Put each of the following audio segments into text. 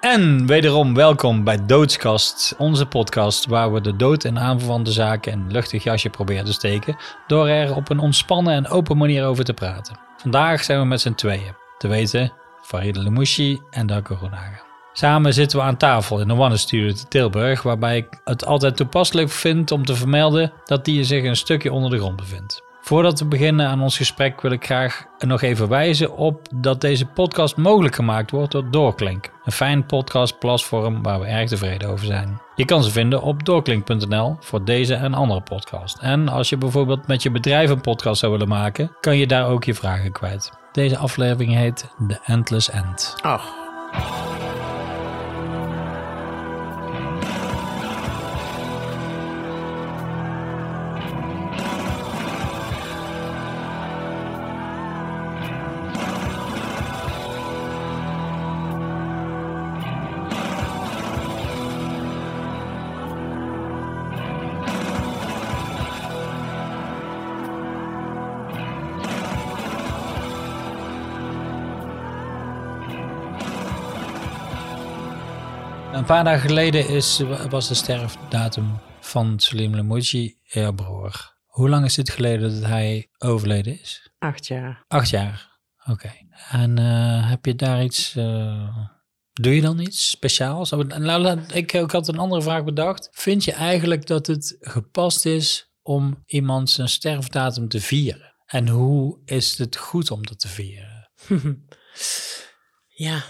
En wederom welkom bij Doodskast, onze podcast waar we de dood en aanverwante zaken een luchtig jasje proberen te steken door er op een ontspannen en open manier over te praten. Vandaag zijn we met z'n tweeën, te weten Farida Lemouchi en Darko Groenhagen. Samen zitten we aan tafel in de One Studio te Tilburg, waarbij ik het altijd toepasselijk vind om te vermelden dat die zich een stukje onder de grond bevindt. Voordat we beginnen aan ons gesprek wil ik graag nog even wijzen op dat deze podcast mogelijk gemaakt wordt door Doorklink. Een fijn podcastplatform waar we erg tevreden over zijn. Je kan ze vinden op doorklink.nl voor deze en andere podcasts. En als je bijvoorbeeld met je bedrijf een podcast zou willen maken, kan je daar ook je vragen kwijt. Deze aflevering heet The Endless End. Ach. Paar dagen geleden is, was de sterfdatum van Salim Lemouchi, jouw broer. Hoe lang is het geleden dat hij overleden is? Acht jaar. Acht jaar. Oké. En eh, heb je daar iets... eh, doe je dan iets speciaals? Oh, Nou, ik, ik had een andere vraag bedacht. Vind je eigenlijk dat het gepast is om iemand zijn sterfdatum te vieren? En hoe is het goed om dat te vieren? Ja.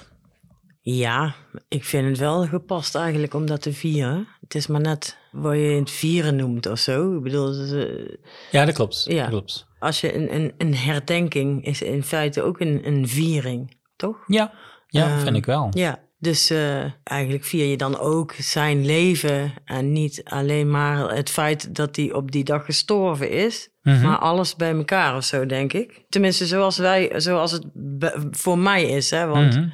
Ja, ik vind het wel gepast eigenlijk om dat te vieren. Het is maar net wat je het vieren noemt of zo. Ik bedoel, eh, Ja, dat klopt. Ja. Dat klopt. als je een, een, een herdenking is in feite ook een, een viering, toch? Ja, ja Ehm, vind ik wel. Ja, dus eh, eigenlijk vier je dan ook zijn leven en niet alleen maar het feit dat hij op die dag gestorven is, Mhm. maar alles bij elkaar of zo, denk ik. Tenminste, zoals wij, zoals het voor mij is, hè? Want Mhm.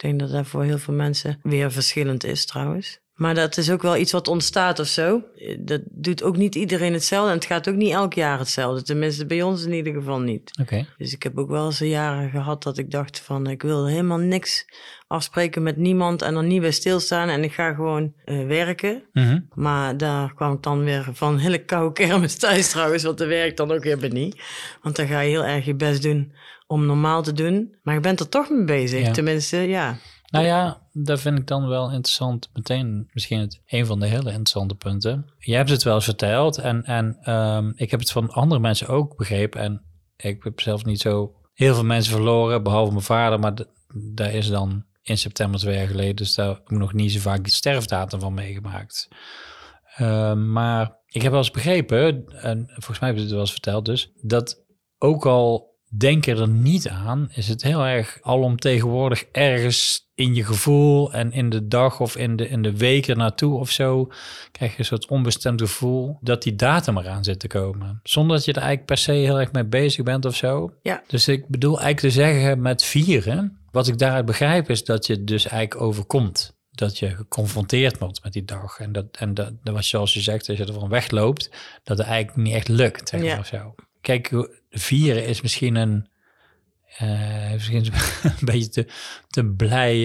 Ik denk dat dat voor heel veel mensen weer verschillend is, trouwens. Maar dat is ook wel iets wat ontstaat of zo. Dat doet ook niet iedereen hetzelfde en het gaat ook niet elk jaar hetzelfde. Tenminste, bij ons in ieder geval niet. Oké. Dus ik heb ook wel eens jaren gehad dat ik dacht van ik wil helemaal niks afspreken met niemand en er niet bij stilstaan en ik ga gewoon eh, werken. Mhm. Maar daar kwam ik dan weer van hele koude kermis thuis trouwens, want dat werkt dan ook weer niet. Want dan ga je heel erg je best doen om normaal te doen. Maar je bent er toch mee bezig, Ja. tenminste, ja. Nou ja, dat vind ik dan wel interessant. Meteen misschien het, een van de hele interessante punten. Je hebt het wel eens verteld en, en ehm, ik heb het van andere mensen ook begrepen. En ik heb zelf niet zo heel veel mensen verloren, behalve mijn vader. Maar daar is dan in september twee jaar geleden. Dus daar heb ik nog niet zo vaak de sterfdatum van meegemaakt. Ehm, maar ik heb wel eens begrepen, en volgens mij heb je het wel eens verteld dus, dat ook al denk er niet aan, is het heel erg alomtegenwoordig ergens in je gevoel en in de dag of in de, in de weken naartoe of zo, krijg je een soort onbestemd gevoel dat die datum eraan zit te komen. Zonder dat je er eigenlijk per se heel erg mee bezig bent of zo. Ja. Dus ik bedoel eigenlijk te zeggen met vieren, wat ik daaruit begrijp is dat je het dus eigenlijk overkomt. Dat je geconfronteerd wordt met die dag. En dat, en dat, dat was zoals je zegt, als je ervan wegloopt, dat het eigenlijk niet echt lukt. Zeg maar, Ja. of zo. Kijk, vieren is misschien een, eh, misschien een beetje te, te blij,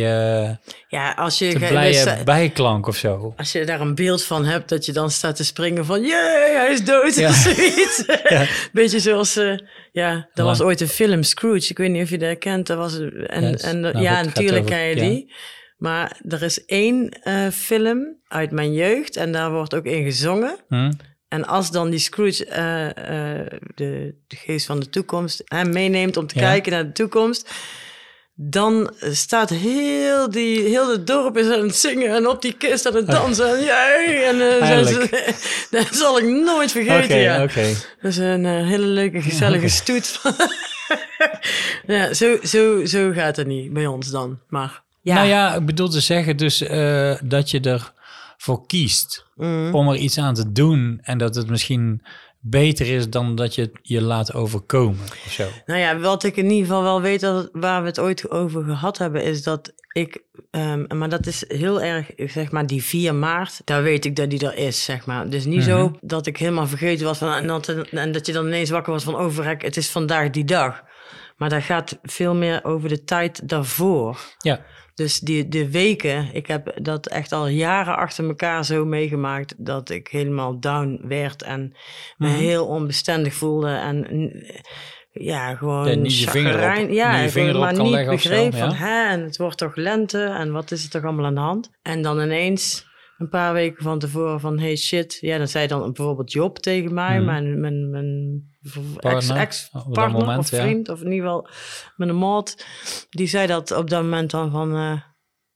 Ja, als je, te blije dus, eh, bijklank of zo. als je daar een beeld van hebt, dat je dan staat te springen van... Jee, hij is dood Ja. of zoiets. Ja. Beetje zoals... eh, ja, er was ooit een film, Scrooge. Ik weet niet of je dat kent. Dat was, en, Yes. en, Nou, ja, goed, natuurlijk ken je ja. die. Maar er is één film uit mijn jeugd en daar wordt ook in gezongen. Hm? En als dan die Scrooge, eh, eh, de, de geest van de toekomst, hem meeneemt om te Ja. kijken naar de toekomst, dan staat heel, die, heel het dorp is aan het zingen en op die kist aan het dansen. En, jee, en eh, dat zal ik nooit vergeten. Oké, ja. oké. Dat is een hele leuke, gezellige stoet. ja, zo, zo, zo gaat het niet bij ons dan. Maar ja, Nou ja, ik bedoel te zeggen dus eh, dat je ervoor kiest Mm. om er iets aan te doen en dat het misschien beter is dan dat je het je laat overkomen of zo. Nou ja, wat ik in ieder geval wel weet, dat, waar we het ooit over gehad hebben, is dat ik, ehm, maar dat is heel erg, zeg maar, die 4 maart, daar weet ik dat die er is, zeg maar. Dus niet zo dat ik helemaal vergeten was van, en dat, en dat je dan ineens wakker was van, oh verrek, het is vandaag die dag. Maar dat gaat veel meer over de tijd daarvoor. Ja. Dus die, de weken, ik heb dat echt al jaren achter elkaar zo meegemaakt dat ik helemaal down werd en me Mhm. heel onbestendig voelde en ja, gewoon Ja, niet je vinger niet ja, vinger erop maar niet zo, begreep ja. van hè, en het wordt toch lente en wat is er toch allemaal aan de hand? En dan ineens een paar weken van tevoren van hey shit, ja, dan zei dan bijvoorbeeld Job tegen mij, mijn, mijn, mijn Ex, ex-partner moment, of ja. vriend, of in ieder geval mijn maat, die zei dat op dat moment dan van, eh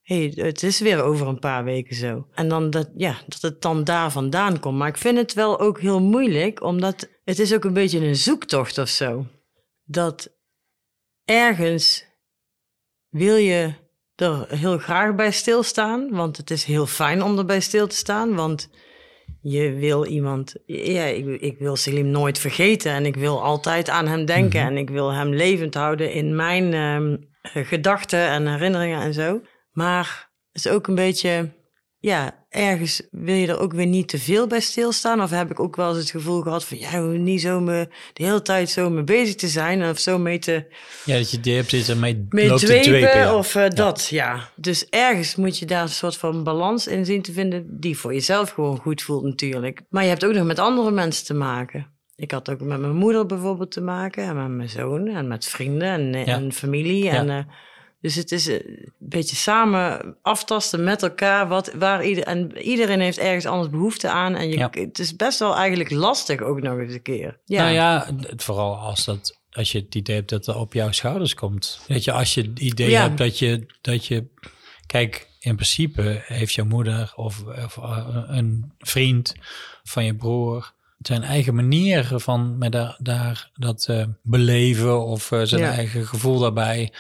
hey, het is weer over een paar weken zo. En dan dat, ja, dat het dan daar vandaan komt. Maar ik vind het wel ook heel moeilijk, omdat het is ook een beetje een zoektocht of zo. Dat ergens wil je er heel graag bij stilstaan, want het is heel fijn om erbij stil te staan, want je wil iemand, ja, ik, ik wil Selim nooit vergeten en ik wil altijd aan hem denken Mhm. en ik wil hem levend houden in mijn ehm, gedachten en herinneringen en zo. Maar het is ook een beetje, ja, ergens wil je er ook weer niet te veel bij stilstaan. Of heb ik ook wel eens het gevoel gehad van, ja, niet zo me, de hele tijd zo mee bezig te zijn of zo mee te, Ja, dat je hebt zitten mee, mee loopt dwepen, dwepen. ja. of eh, dat, ja. Dus ergens moet je daar een soort van balans in zien te vinden die voor jezelf gewoon goed voelt natuurlijk. Maar je hebt ook nog met andere mensen te maken. Ik had ook met mijn moeder bijvoorbeeld te maken en met mijn zoon en met vrienden en, eh, Ja. en familie. En, eh, dus het is eh, een beetje samen aftasten met elkaar. Wat, waar ieder, en iedereen heeft ergens anders behoefte aan. En je, Ja. het is best wel eigenlijk lastig ook nog eens een keer. Ja. Nou ja, het- vooral als, dat, als je het idee hebt dat er op jouw schouders komt. Weet je, als je het idee Ja. hebt dat je, dat je... Kijk, in principe heeft jouw moeder of, of eh, een vriend van je broer... zijn eigen manier van met daar, daar dat eh, beleven of zijn Ja. eigen gevoel daarbij.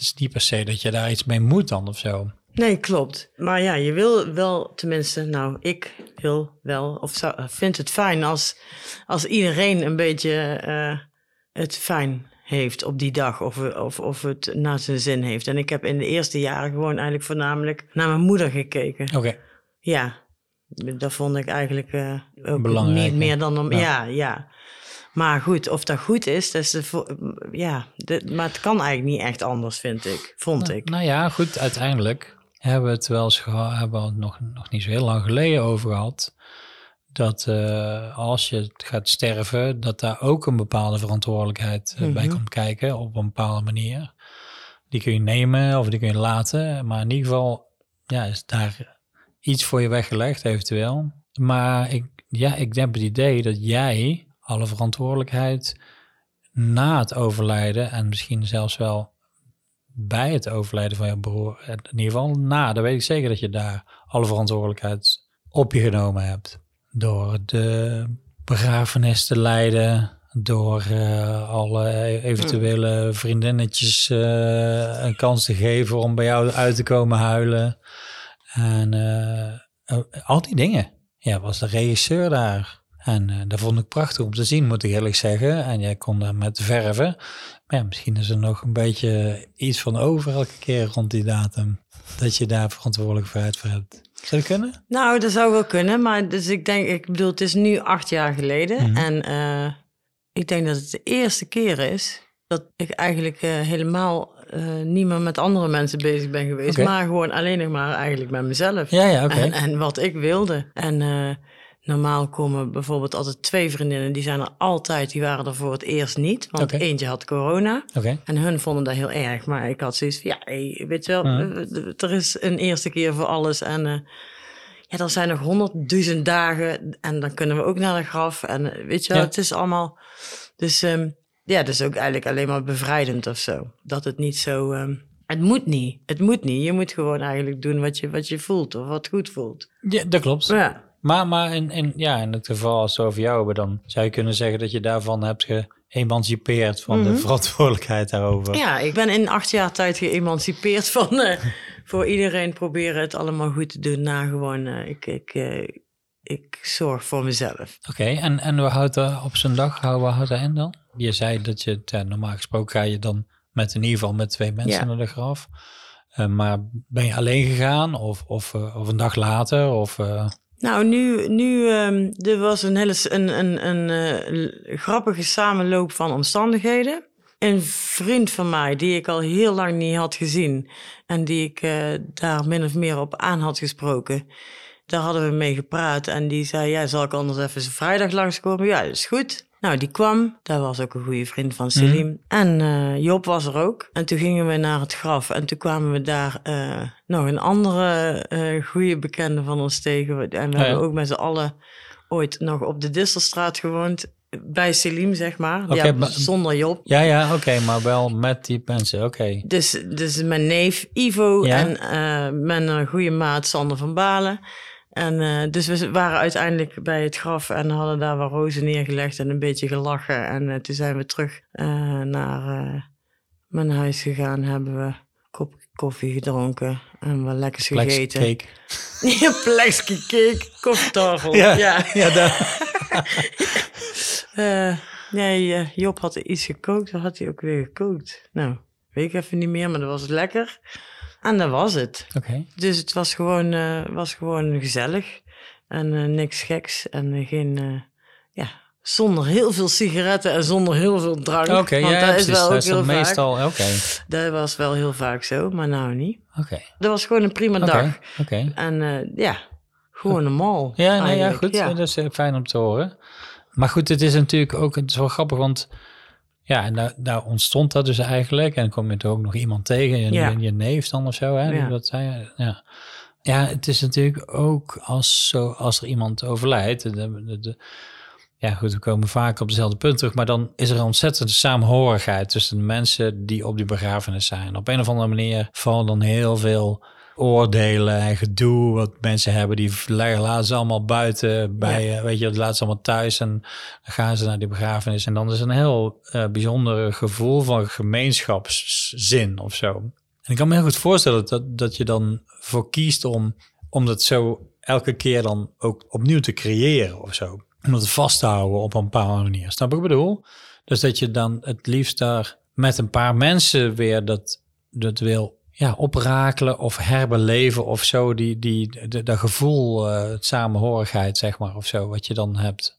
Is niet per se dat je daar iets mee moet dan of zo. Nee, klopt. Maar ja, je wil wel, tenminste, nou, ik wil wel, of zou, vind het fijn als, als iedereen een beetje eh, het fijn heeft op die dag, of, of, of het naar zijn zin heeft. En ik heb in de eerste jaren gewoon eigenlijk voornamelijk naar mijn moeder gekeken. Oké, Ja, dat vond ik eigenlijk eh, ook Belangrijk, niet meer dan om, Ja. ja, ja. Maar goed, of dat goed is, dat is de, ja, de- maar het kan eigenlijk niet echt anders, vind ik, vond ik. Nou ja, goed, uiteindelijk hebben we het wel eens gehad, hebben we het nog, nog niet zo heel lang geleden over gehad. Dat eh, als je gaat sterven, dat daar ook een bepaalde verantwoordelijkheid eh, bij Mhm. komt kijken op een bepaalde manier. Die kun je nemen of die kun je laten, maar in ieder geval ja, is daar iets voor je weggelegd eventueel. Maar ik, ja, ik heb het idee dat jij alle verantwoordelijkheid na het overlijden en misschien zelfs wel bij het overlijden van je broer, in ieder geval na, dan weet ik zeker dat je daar alle verantwoordelijkheid op je genomen hebt. Door de begrafenis te leiden, door eh, alle eventuele vriendinnetjes eh, een kans te geven om bij jou uit te komen huilen. En eh, al die dingen. Ja, was de regisseur daar. En eh, dat vond ik prachtig om te zien, moet ik eerlijk zeggen. En jij kon daar met verven. Maar ja, misschien is er nog een beetje iets van over elke keer rond die datum. Dat je daar verantwoordelijkheid voor hebt. Zou dat kunnen? Nou, dat zou wel kunnen, maar dus ik denk, ik bedoel, het is nu acht jaar geleden. Mhm. En eh, ik denk dat het de eerste keer is dat ik eigenlijk eh, helemaal eh, niet meer met andere mensen bezig ben geweest. Maar gewoon alleen nog maar eigenlijk met mezelf. Ja, ja, oké. En, en wat ik wilde. En normaal komen bijvoorbeeld altijd twee vriendinnen, die zijn er altijd, die waren er voor het eerst niet. Want eentje had corona. Oké. En hun vonden dat heel erg. Maar ik had zoiets van, ja, hey, weet je wel, Mhm. eh, er is een eerste keer voor alles. En eh, ja, er zijn nog honderdduizend dagen. En dan kunnen we ook naar de graf. En eh, weet je wel, Ja. het is allemaal... Dus ehm, ja, het is ook eigenlijk alleen maar bevrijdend of zo. Dat het niet zo... ehm, het moet niet. Het moet niet. Je moet gewoon eigenlijk doen wat je, wat je voelt. Of wat goed voelt. Ja, dat klopt. Ja. Maar, maar in, in, ja, in het geval als we over jou hebben, dan zou je kunnen zeggen dat je daarvan hebt geëmancipeerd van de Mhm. verantwoordelijkheid daarover. Ja, ik ben in acht jaar tijd geëmancipeerd van eh, voor iedereen proberen het allemaal goed te doen. Na gewoon, eh, ik, ik, eh, ik zorg voor mezelf. Oké, en, en we houden op zo'n dag, houden we houden in dan? Je zei dat je, ja, normaal gesproken ga je dan met in ieder geval met twee mensen Ja. naar de graf. Maar ben je alleen gegaan of, of, of een dag later? Of, Nou, nu, nu ehm, er was een hele een, een, een eh, grappige samenloop van omstandigheden. een vriend van mij, die ik al heel lang niet had gezien. En die ik eh, daar min of meer op aan had gesproken. Daar hadden we mee gepraat. En die zei, ja, zal ik anders even vrijdag langskomen? Ja, dat is goed. Nou, die kwam. Daar was ook een goede vriend van Selim. Mhm. En eh, Job was er ook. En toen gingen we naar het graf. En toen kwamen we daar eh, nog een andere eh goede bekende van ons tegen. En we Ja. hebben ook met z'n allen ooit nog op de Distelstraat gewoond. Bij Selim, zeg maar. Ja, zonder Job. Ja, ja, oké, maar wel met die mensen, oké. Dus, dus mijn neef Ivo Ja. en mijn goede maat Sander van Balen. En eh, dus we waren uiteindelijk bij het graf en hadden daar wat rozen neergelegd en een beetje gelachen. En eh, toen zijn we terug eh, naar mijn huis gegaan, hebben we een kop koffie gedronken en wat lekkers gegeten. cake. Ja, cake, koffietafel. Ja, ja. ja daar. Nee, Job had iets gekookt. Wat had hij ook weer gekookt? Nou, weet ik even niet meer, maar dat was lekker. En dat was het. Dus het was gewoon, eh, was gewoon gezellig. En eh, niks geks. En geen, eh, ja, zonder heel veel sigaretten en zonder heel veel drank. Oké, Want ja, dat precies. is wel ook heel vaak. meestal, oké. Dat was wel heel vaak zo, maar nou niet. Oké, Dat was gewoon een prima dag. oké. En ja, gewoon normaal. Ja, nee, ja, goed. Ja. Dat is fijn om te horen. Maar goed, het is natuurlijk ook het is wel grappig, want ja, en daar, daar ontstond dat dus eigenlijk. En dan kom je er ook nog iemand tegen, je, Ja. je, je neef dan of zo, hè? Ja. Dat zei, ja. ja, het is natuurlijk ook als, zo, als er iemand overlijdt. De, de, de- ja, goed, we komen vaak op dezelfde punt terug, maar dan is er een ontzettende samenhorigheid tussen de mensen die op die begrafenis zijn. Op een of andere manier vallen dan heel veel oordelen en gedoe wat mensen hebben. Die leggen laten ze allemaal buiten bij, eh, weet je, dat laten ze allemaal thuis en dan gaan ze naar die begrafenis. En dan is een heel eh bijzonder gevoel van gemeenschapszin of zo. En ik kan me heel goed voorstellen dat, dat je dan voor kiest om, om dat zo elke keer dan ook opnieuw te creëren of zo. Om dat vast te houden op een bepaalde manier. Snap ik bedoel? Dus dat je dan het liefst daar met een paar mensen weer dat, dat wil ja, oprakelen of herbeleven of zo. Die, die, de- dat gevoel, eh, het samenhorigheid zeg maar of zo, wat je dan hebt.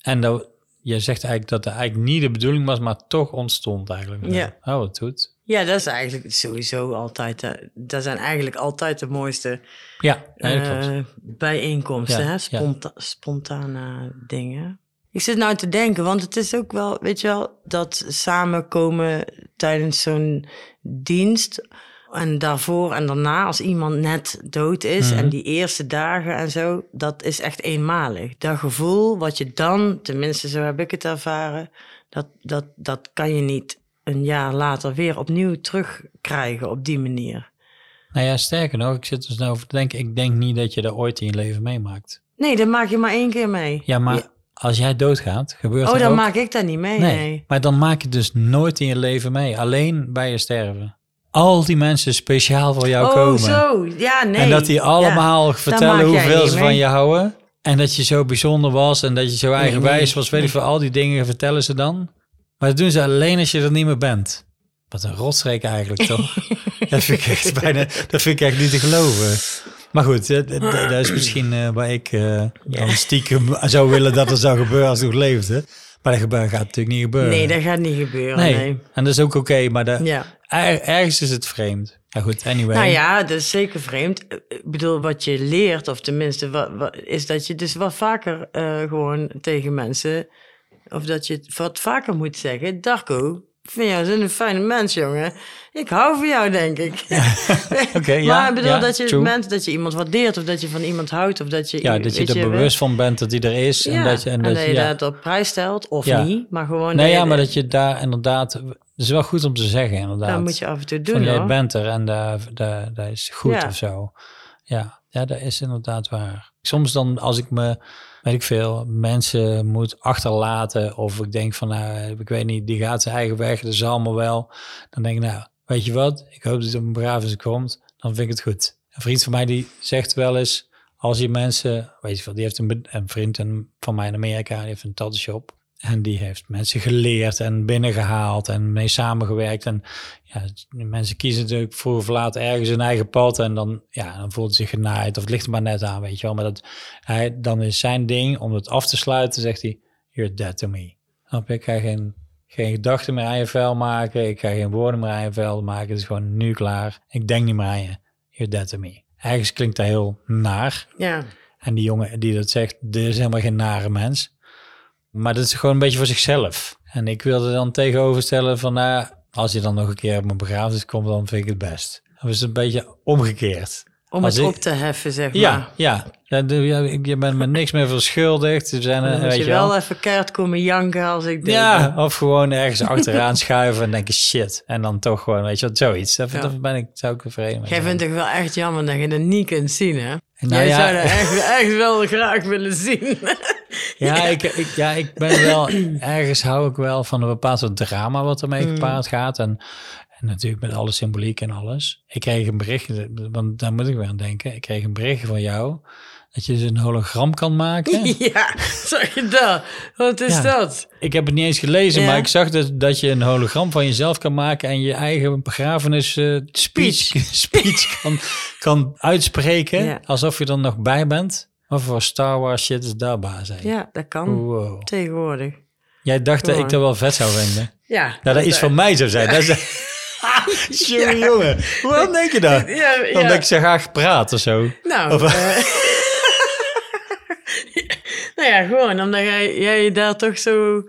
En dat, je zegt eigenlijk dat het eigenlijk niet de bedoeling was, maar toch ontstond eigenlijk. Ja. Oh, wat doet. Ja, dat is eigenlijk sowieso altijd. eh, dat zijn eigenlijk altijd de mooiste Ja, dat eh, bijeenkomsten, Ja, hè? ja. Spontane dingen. Ik zit nou te denken, want het is ook wel, weet je wel, dat samenkomen tijdens zo'n dienst. En daarvoor en daarna, als iemand net dood is Mhm. en die eerste dagen en zo, dat is echt eenmalig. Dat gevoel wat je dan, tenminste zo heb ik het ervaren, dat, dat, dat kan je niet een jaar later weer opnieuw terugkrijgen op die manier. Nou ja, sterker nog, ik zit dus nou over te denken, ik denk niet dat je dat ooit in je leven meemaakt. Nee, dat maak je maar één keer mee. Ja, maar Ja. als jij doodgaat, gebeurt Oh, er dan ook... maak ik dat niet mee. nee, Nee. maar dan maak je dus nooit in je leven mee. Alleen bij je sterven. Al die mensen speciaal voor jou oh, komen. zo. Ja, nee. En dat die allemaal Ja, vertellen hoeveel ze mee. van je houden. En dat je zo bijzonder was en dat je zo eigenwijs nee, was. Weet ik veel, al die dingen vertellen ze dan. Maar dat doen ze alleen als je er niet meer bent. Wat een rotstreek eigenlijk, toch? dat, vind ik echt bijna, dat vind ik echt niet te geloven. Maar goed, dat, dat- dat is misschien eh, waar ik eh, dan stiekem zou willen dat er zou gebeuren als ik nog leefde. Maar dat gaat natuurlijk niet gebeuren. Nee, dat gaat niet gebeuren. Nee, Nee. en dat is ook oké, maar dat, Ja. er- ergens is het vreemd. Ja goed, anyway. Nou ja, dat is zeker vreemd. Ik bedoel, wat je leert, of tenminste, wat, wat- is dat je dus wat vaker eh, gewoon tegen mensen, of dat je het wat vaker moet zeggen. Darko, ik vind jou zo'n fijne mens, jongen. Ik hou van jou, denk ik. Oké, ja, maar ik bedoel ja, dat je true. mensen, dat je iemand waardeert, of dat je van iemand houdt, of dat je... Ja, dat je er bewust van bent dat die er is. Ja, en dat je, en dat je, ja. dat op prijs stelt, of niet, maar gewoon... Nee, dat ja, je- maar dat je daar inderdaad... Het is wel goed om te zeggen, inderdaad. Dat moet je af en toe Van, doen, jij hoor. bent er en dat, dat, dat is goed of zo. Ja, ja, dat is inderdaad waar. Soms dan, als ik me, ik veel, mensen moet achterlaten... of ik denk van, nou, ik weet niet, die gaat zijn eigen weg, dat is allemaal wel. Dan denk ik, nou, weet je wat? Ik hoop dat het een begrafenis komt. Dan vind ik het goed. Een vriend van mij die zegt wel eens... als je mensen, weet je wel, die heeft een, een vriend en van mij in Amerika... heeft een tattoo shop. En die heeft mensen geleerd en binnengehaald en mee samengewerkt. En ja, mensen kiezen natuurlijk vroeg of laat ergens hun eigen pad. En dan, ja, dan voelt het zich genaaid of het ligt er maar net aan, weet je wel. Maar dat, hij, dan is zijn ding om het af te sluiten, zegt hij, you're dead to me. Snap je? Ik ga geen geen gedachten meer aan je vel maken. Ik ga geen woorden meer aan je vel maken. Het is gewoon nu klaar. Ik denk niet meer aan je. You're dead to me. Ergens klinkt dat heel naar. Ja. En die jongen die dat zegt, dit is helemaal geen nare mens. Maar dat is gewoon een beetje voor zichzelf. En ik wilde dan tegenoverstellen van, nou, als je dan nog een keer op mijn begrafenis komt, dan vind ik het best. Dan is een beetje omgekeerd. Om Als het ik- op te heffen, zeg maar. Ja, ja. Ja, ja, Je bent me niks meer verschuldigd. Er zijn, Dan eh, weet je wel. wel even keihard komen janken als ik dit Ja, of gewoon ergens achteraan schuiven en denken shit. En dan toch gewoon, weet je wat, zoiets. Dat, Ja. dat ben ik, zou ik tevreden mee Jij vindt het wel echt jammer dat je dat niet kunt zien, hè? Nou Jij ja. zou dat echt, echt wel graag willen zien. Ja, Ik, ik, ja, ik ben wel, ergens hou ik wel van een bepaald soort drama wat ermee Mm. gepaard gaat. En, en natuurlijk met alle symboliek en alles. Ik kreeg een bericht, want daar moet ik weer aan denken. Ik kreeg een bericht van jou dat je dus een hologram kan maken. ja, zag je dat? Wat is Ja. dat? Ik heb het niet eens gelezen, Ja. maar ik zag dat, dat je een hologram van jezelf kan maken en je eigen begrafenis eh, speech, speech kan, kan uitspreken. Ja. Alsof je er nog bij bent. Wat voor Star Wars shit is daar baas? hè? Ja, dat kan. Wow. Tegenwoordig. Jij dacht dat ik dat wel vet zou vinden. Ja. Nou, dat iets van mij zou zijn. Dat is... jongen, jongen. Hoe denk je dat? Ja, ja. Omdat ik zo graag praat of zo. Nou, Of- eh, nou ja, gewoon omdat jij, jij daar toch zo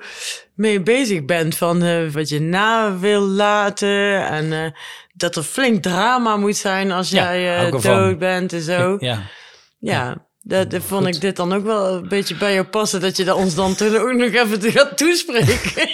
mee bezig bent van eh, wat je na wil laten en eh, dat er flink drama moet zijn als Ja, jij dood bent en zo. Ja. Ja, dat, dat vond Goed. ik dit dan ook wel een beetje bij jou passen dat je dat ons dan toen ook nog even te gaat toespreken.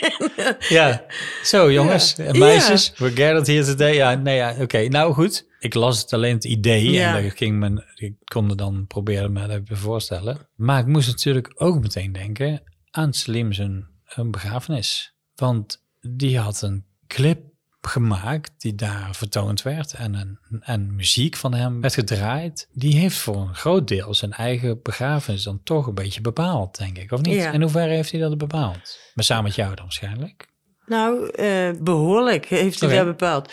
ja. Zo, jongens Ja. en meisjes. We're gathered here today. Ja, nee, ja, oké. Nou, goed. Ik las het alleen het idee. Ja. En dat ging men, ik kon er dan proberen me dat even voorstellen. Maar ik moest natuurlijk ook meteen denken aan Slim zijn een begrafenis. Want die had een clip gemaakt die daar vertoond werd en, een, en muziek van hem werd gedraaid. Die heeft voor een groot deel zijn eigen begrafenis dan toch een beetje bepaald, denk ik. Of niet? Ja. In hoeverre heeft hij dat bepaald? Maar samen met jou dan waarschijnlijk. nou, eh, behoorlijk heeft hij dat bepaald.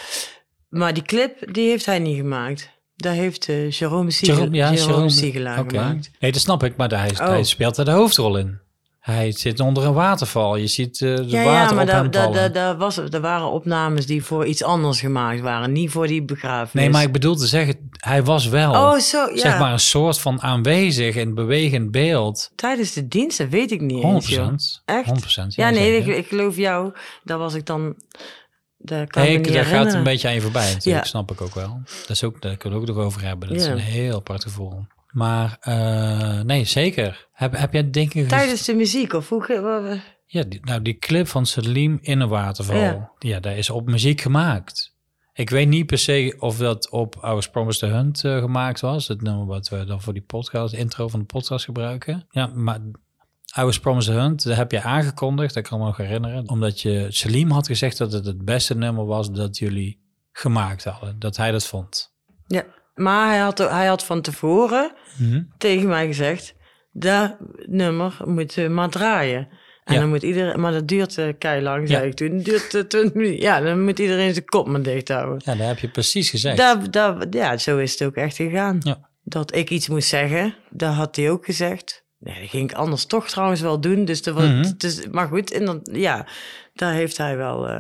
Maar die clip, die heeft hij niet gemaakt. Daar heeft eh Jerome, Siegel, Jerome- ja, Jerome Jerome- Siegelaar Oké. gemaakt. Nee, dat snap ik, maar hij, Oh. hij speelt er de hoofdrol in. Hij zit onder een waterval. Je ziet eh, de Ja, water ja, maar daar, was, er waren opnames die voor iets anders gemaakt waren. Niet voor die begrafenis. nee, maar ik bedoel te zeggen, hij was wel Oh, zo, ja. zeg maar een soort van aanwezig in bewegend beeld. 100%. Tijdens de dienst, dat weet ik niet eens, joh. 100%. Echt? 100%. Ja, nee, ik, ik geloof jou. Daar was ik dan... Daar kan Nee, ik daar gaat een beetje aan je voorbij Ja. snap ik ook wel. Dat is ook, daar kunnen we ook nog over hebben. Dat is een heel apart gevoel. Maar eh, nee, zeker. Heb, heb jij dingen gezien? Tijdens de muziek, of hoe... Ja, die, nou die clip van Salim in een waterval. Ja. Ja. daar is op muziek gemaakt. Ik weet niet per se of dat op Our Promise the Hunt eh, gemaakt was. Het nummer wat we dan voor die podcast, intro van de podcast gebruiken. Ja, maar Our Promise the Hunt, dat heb je aangekondigd, dat kan ik me nog herinneren. Omdat je, Salim had gezegd dat het het beste nummer was dat jullie gemaakt hadden. Dat hij dat vond. Ja, maar hij had, hij had van tevoren Mhm. tegen mij gezegd... Dat nummer moet je maar draaien. En Ja. dan moet iedereen... Maar dat duurt uh, lang, zei Ja. ik toen. Duurt eh, 20 minuten. Ja, dan moet iedereen zijn kop maar dicht houden. Ja, dat heb je precies gezegd. Dat, dat, ja, zo is het ook echt gegaan. Ja. Dat ik iets moest zeggen, dat had hij ook gezegd. Nee, dat ging ik anders toch trouwens wel doen. Dus dat was, Mhm. dus, maar goed, en dan, ja, daar heeft hij wel... eh,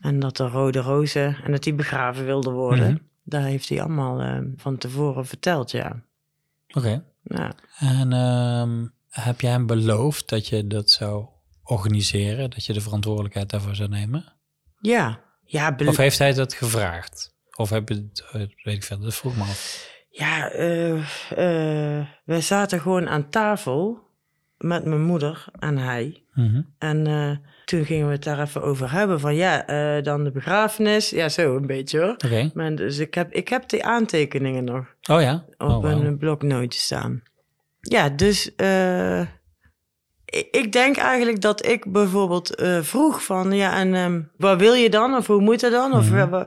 en dat de rode rozen en dat hij begraven wilde worden. Mhm. Daar heeft hij allemaal eh, van tevoren verteld, ja. Oké. ja. En ehm, heb jij hem beloofd dat je dat zou organiseren? Dat je de verantwoordelijkheid daarvoor zou nemen? Ja, ja, Of heeft hij dat gevraagd? Of heb je het, eh, weet ik veel, dat vroeg me af. ja eh, eh, wij zaten gewoon aan tafel met mijn moeder en hij. Mhm. En toen gingen we het daar even over hebben. Van ja, eh, dan de begrafenis. Ja, zo een beetje hoor. Oké. Maar dus ik heb, ik heb die aantekeningen nog Oh ja? op Oh, wauw. een bloknootje staan. Ja, dus eh, ik, ik denk eigenlijk dat ik bijvoorbeeld eh, vroeg van... Ja, en ehm, wat wil je dan? Of hoe moet het dan? Of, Mhm.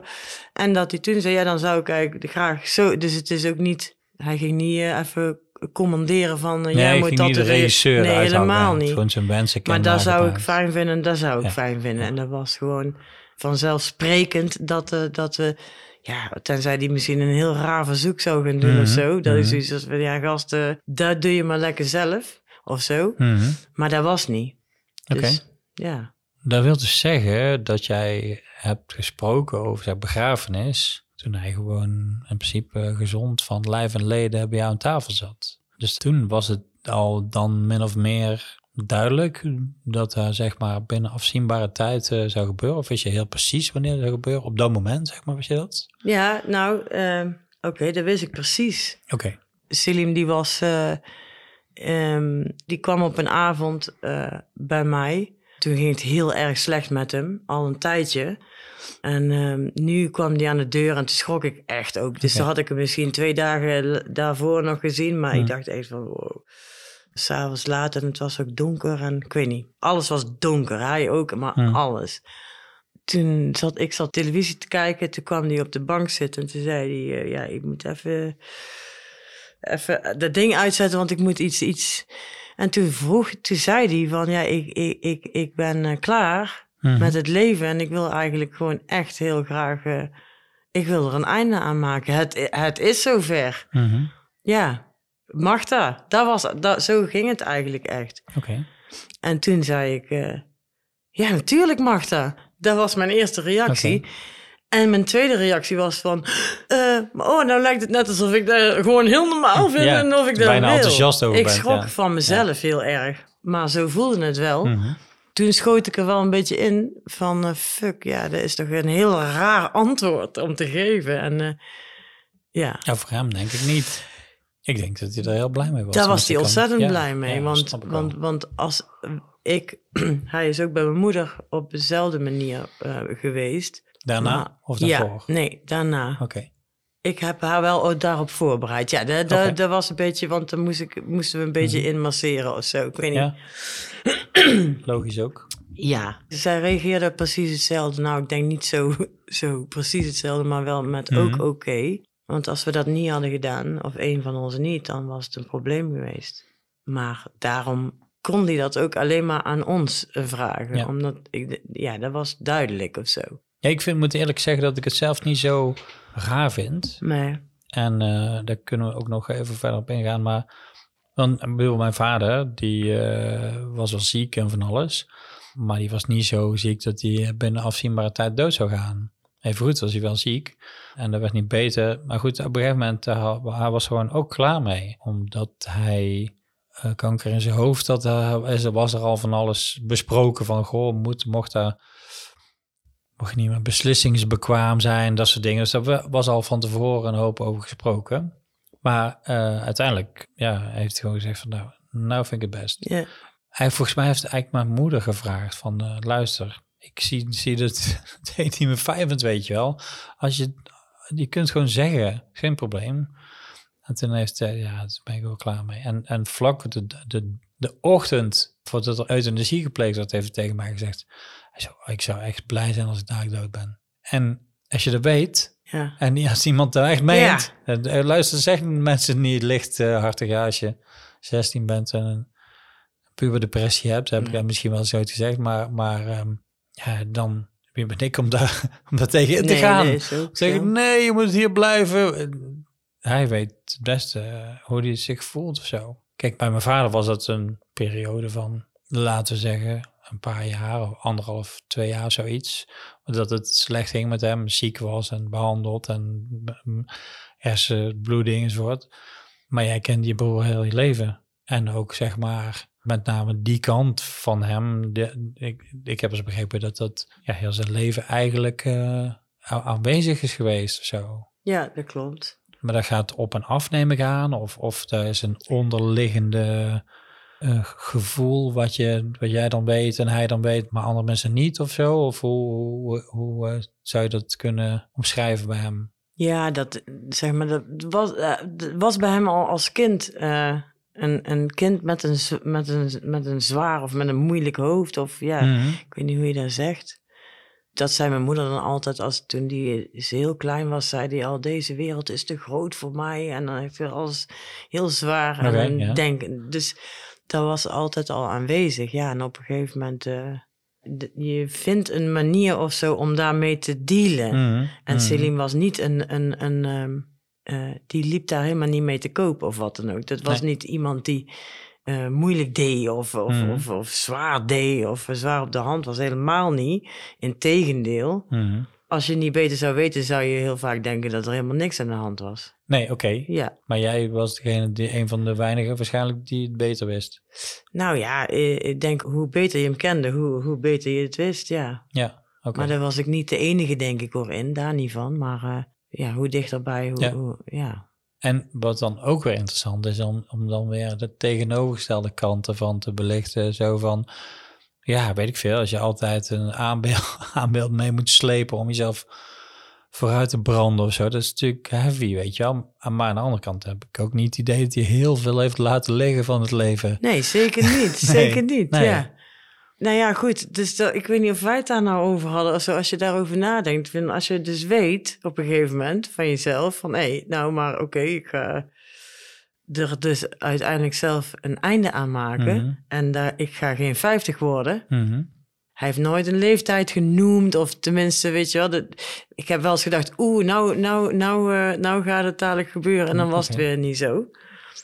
en dat hij toen zei, ja, dan zou ik eigenlijk graag zo... Dus het is ook niet... Hij ging niet even commanderen van... eh, jij moet dat niet de regisseur Nee, helemaal niet. Gewoon zijn Maar dat zou ik fijn vinden, dat zou ik Ja. fijn vinden. En dat was gewoon vanzelfsprekend dat, eh, dat we... Ja, tenzij die misschien een heel raar verzoek zou gaan doen Mhm, of zo. Dat mhm. is zoiets als van, ja gasten, dat doe je maar lekker zelf. Of zo. Mhm. Maar dat was niet. Dus, Oké. Ja. Dat wil dus zeggen dat jij hebt gesproken over zijn begrafenis. Toen hij gewoon in principe gezond van lijf en leden bij jou aan tafel zat. Dus toen was het al dan min of meer duidelijk dat er zeg maar binnen afzienbare tijd eh, zou gebeuren? Of wist je heel precies wanneer dat zou gebeuren? Op dat moment, zeg maar, wist je dat? Ja, nou, eh, oké, dat wist ik precies. Oké. Selim die was, eh, ehm, die kwam op een avond bij mij. Toen ging het heel erg slecht met hem, al een tijdje. En ehm, nu kwam hij aan de deur en toen schrok ik echt ook. Dus okay. dan had ik hem misschien twee dagen daarvoor nog gezien. Maar ik dacht echt van, wow. S'avonds laat en het was ook donker en ik weet niet. Alles was donker, hij ook, maar alles. Toen zat ik zat televisie te kijken, toen kwam hij op de bank zitten en toen zei hij, uh, ja, ik moet even, even dat ding uitzetten, want ik moet iets, iets. En toen vroeg, toen zei hij van, ja, ik, ik, ik, ik ben uh, klaar hmm. met het leven en ik wil eigenlijk gewoon echt heel graag, uh, ik wil er een einde aan maken. Het, het is zover. Mm Ja, Magda, dat was, dat, zo ging het eigenlijk echt. Oké. En toen zei ik, uh, ja natuurlijk Magda. Dat was mijn eerste reactie. En mijn tweede reactie was van, uh, oh nou lijkt het net alsof ik dat gewoon heel normaal vind Ja, en of ik dat bijna wil. enthousiast over ik bent, schrok ja. van mezelf heel erg, maar zo voelde het wel. Mhm. Toen schoot ik er wel een beetje in van, eh, fuck ja, dat is toch een heel raar antwoord om te geven. En eh, ja, Ja, voor hem denk ik niet. Ik denk dat hij er heel blij mee was. Daar was hij ontzettend blij mee. want, want, want als ik, hij is ook bij mijn moeder op dezelfde manier geweest. Daarna Maar- of daarvoor? Ja, nee, daarna. Oké. Ik heb haar wel ook daarop voorbereid. Ja, dat, was een beetje, want dan moest ik, moesten we een beetje inmasseren of zo. Ik weet niet. Ja. Logisch ook. Ja, zij reageerde precies hetzelfde. Nou, ik denk niet zo, zo precies hetzelfde, maar wel met Mhm. ook oké. Want als we dat niet hadden gedaan, of een van ons niet, dan was het een probleem geweest. Maar daarom kon hij dat ook alleen maar aan ons eh, vragen. Ja. Omdat, ik, ja, dat was duidelijk of zo. Ja, ik vind, moet eerlijk zeggen dat ik het zelf niet zo raar vind. Maar En eh, daar kunnen we ook nog even verder op ingaan. Maar dan, ik bedoel, mijn vader, die eh, was wel ziek en van alles. Maar die was niet zo ziek dat hij binnen afzienbare tijd dood zou gaan. Even goed was hij wel ziek. En dat werd niet beter. Maar goed, op een gegeven moment, uh, hij was gewoon ook klaar mee. Omdat hij kanker in zijn hoofd had. Was er al van alles besproken van, goh, moet, mocht daar mocht niet meer beslissingsbekwaam zijn, dat soort dingen. Dus daar was al van tevoren een hoop over gesproken. Maar uh, uiteindelijk ja, heeft hij gewoon gezegd van nou, nou vind ik het best. ja, Hij, volgens mij heeft eigenlijk mijn moeder gevraagd van uh, luister, ik zie, zie dat het heet niet meer vijfend, weet je wel. Als je, je kunt gewoon zeggen, geen probleem. En toen heeft hij, ja, daar ben ik wel klaar mee. En, en vlak de, de, de ochtend voordat er euthanasie gepleegd werd, heeft hij tegen mij gezegd, hij ik zou echt blij zijn als ik daar dood ben. En als je dat weet, ja. en als iemand dat echt meent, ja. luister, zeggen mensen niet lichthartig uh, als je 16 bent en een puber depressie hebt, heb ik ja. misschien wel zoiets gezegd, maar, maar um, ja, dan wie ben ik om daar, om daar tegen in te Nee, gaan. nee, zo. nee, je moet hier blijven. Hij weet het beste uh, hoe hij zich voelt of zo. Kijk, bij mijn vader was dat een periode van, laten we zeggen, een paar jaar, of anderhalf, twee jaar, zoiets. Dat het slecht ging met hem, ziek was en behandeld en hersenbloeding enzovoort. Maar jij kent je broer heel je leven. En ook zeg maar, met name die kant van hem. De, ik, ik heb eens begrepen dat dat ja, heel zijn leven eigenlijk uh, aanwezig is geweest of zo. Ja, dat klopt. Maar dat gaat op en af nemen gaan, of, of daar is een onderliggende uh, gevoel wat, je, wat jij dan weet en hij dan weet, maar andere mensen niet of zo? Of hoe, hoe, hoe uh, zou je dat kunnen omschrijven bij hem? Ja, dat, zeg maar, dat was, uh, dat was bij hem al als kind een, een kind met een, met, een, met een zwaar of met een moeilijk hoofd. Of ja, Mhm. mm -hmm. ik weet niet hoe je dat zegt. Dat zei mijn moeder dan altijd, als toen die heel klein was, zei hij al, deze wereld is te groot voor mij. En dan heeft hij alles heel zwaar Oké, en ja. denken. Dus dat was altijd al aanwezig. Ja, en op een gegeven moment, uh, de, je vindt een manier of zo om daarmee te dealen. Mhm, En mhm. Selim was niet een, een, een um, uh, die liep daar helemaal niet mee te kopen of wat dan ook. Dat was Nee. niet iemand die eh, moeilijk deed of, of, Mhm. of, of zwaar deed of zwaar op de hand was. Helemaal niet. Integendeel. Mhm. Als je niet beter zou weten, zou je heel vaak denken dat er helemaal niks aan de hand was. Nee, oké. Ja. Maar jij was degene die een van de weinigen waarschijnlijk die het beter wist. Nou ja, ik denk hoe beter je hem kende, hoe, hoe beter je het wist, ja. Ja, oké. Maar daar was ik niet de enige, denk ik, hoor, in. Daar niet van. Maar eh, ja, hoe dichterbij, hoe, Ja. hoe- ja. En wat dan ook weer interessant is, om, om dan weer de tegenovergestelde kanten van te belichten. Zo van, ja, weet ik veel, als je altijd een aanbeeld, aanbeeld mee moet slepen om jezelf vooruit te branden of zo. Dat is natuurlijk heavy, weet je wel. Maar aan de andere kant heb ik ook niet het idee dat hij heel veel heeft laten liggen van het leven. Nee, zeker niet. Nee, zeker niet, nee. ja. Nou ja, goed. Dus dat, ik weet niet of wij het daar nou over hadden. Als je daarover nadenkt. Vind, als je dus weet op een gegeven moment van jezelf. Van hé, hey, nou maar oké, ik ga er dus uiteindelijk zelf een einde aan maken. Mhm. En daar, ik ga geen 50 worden. Mhm. Hij heeft nooit een leeftijd genoemd, of tenminste, weet je wel. Dat, ik heb wel eens gedacht, oeh, nou, nou, nou, eh, nou gaat het dadelijk gebeuren. En dan was het weer niet zo.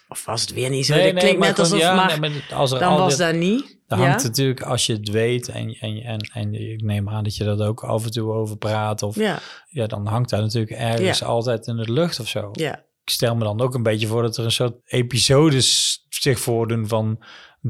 Of was het weer niet zo? Nee, dat nee, klinkt net alsof, ja, maar nee, maar als er dan was dat niet. Dat ja? hangt natuurlijk, als je het weet en, en, en, en ik neem aan dat je dat ook af en toe over praat, of ja, ja, dan hangt daar natuurlijk ergens altijd in de lucht of zo. ja, Ik stel me dan ook een beetje voor dat er een soort episodes zich voordoen van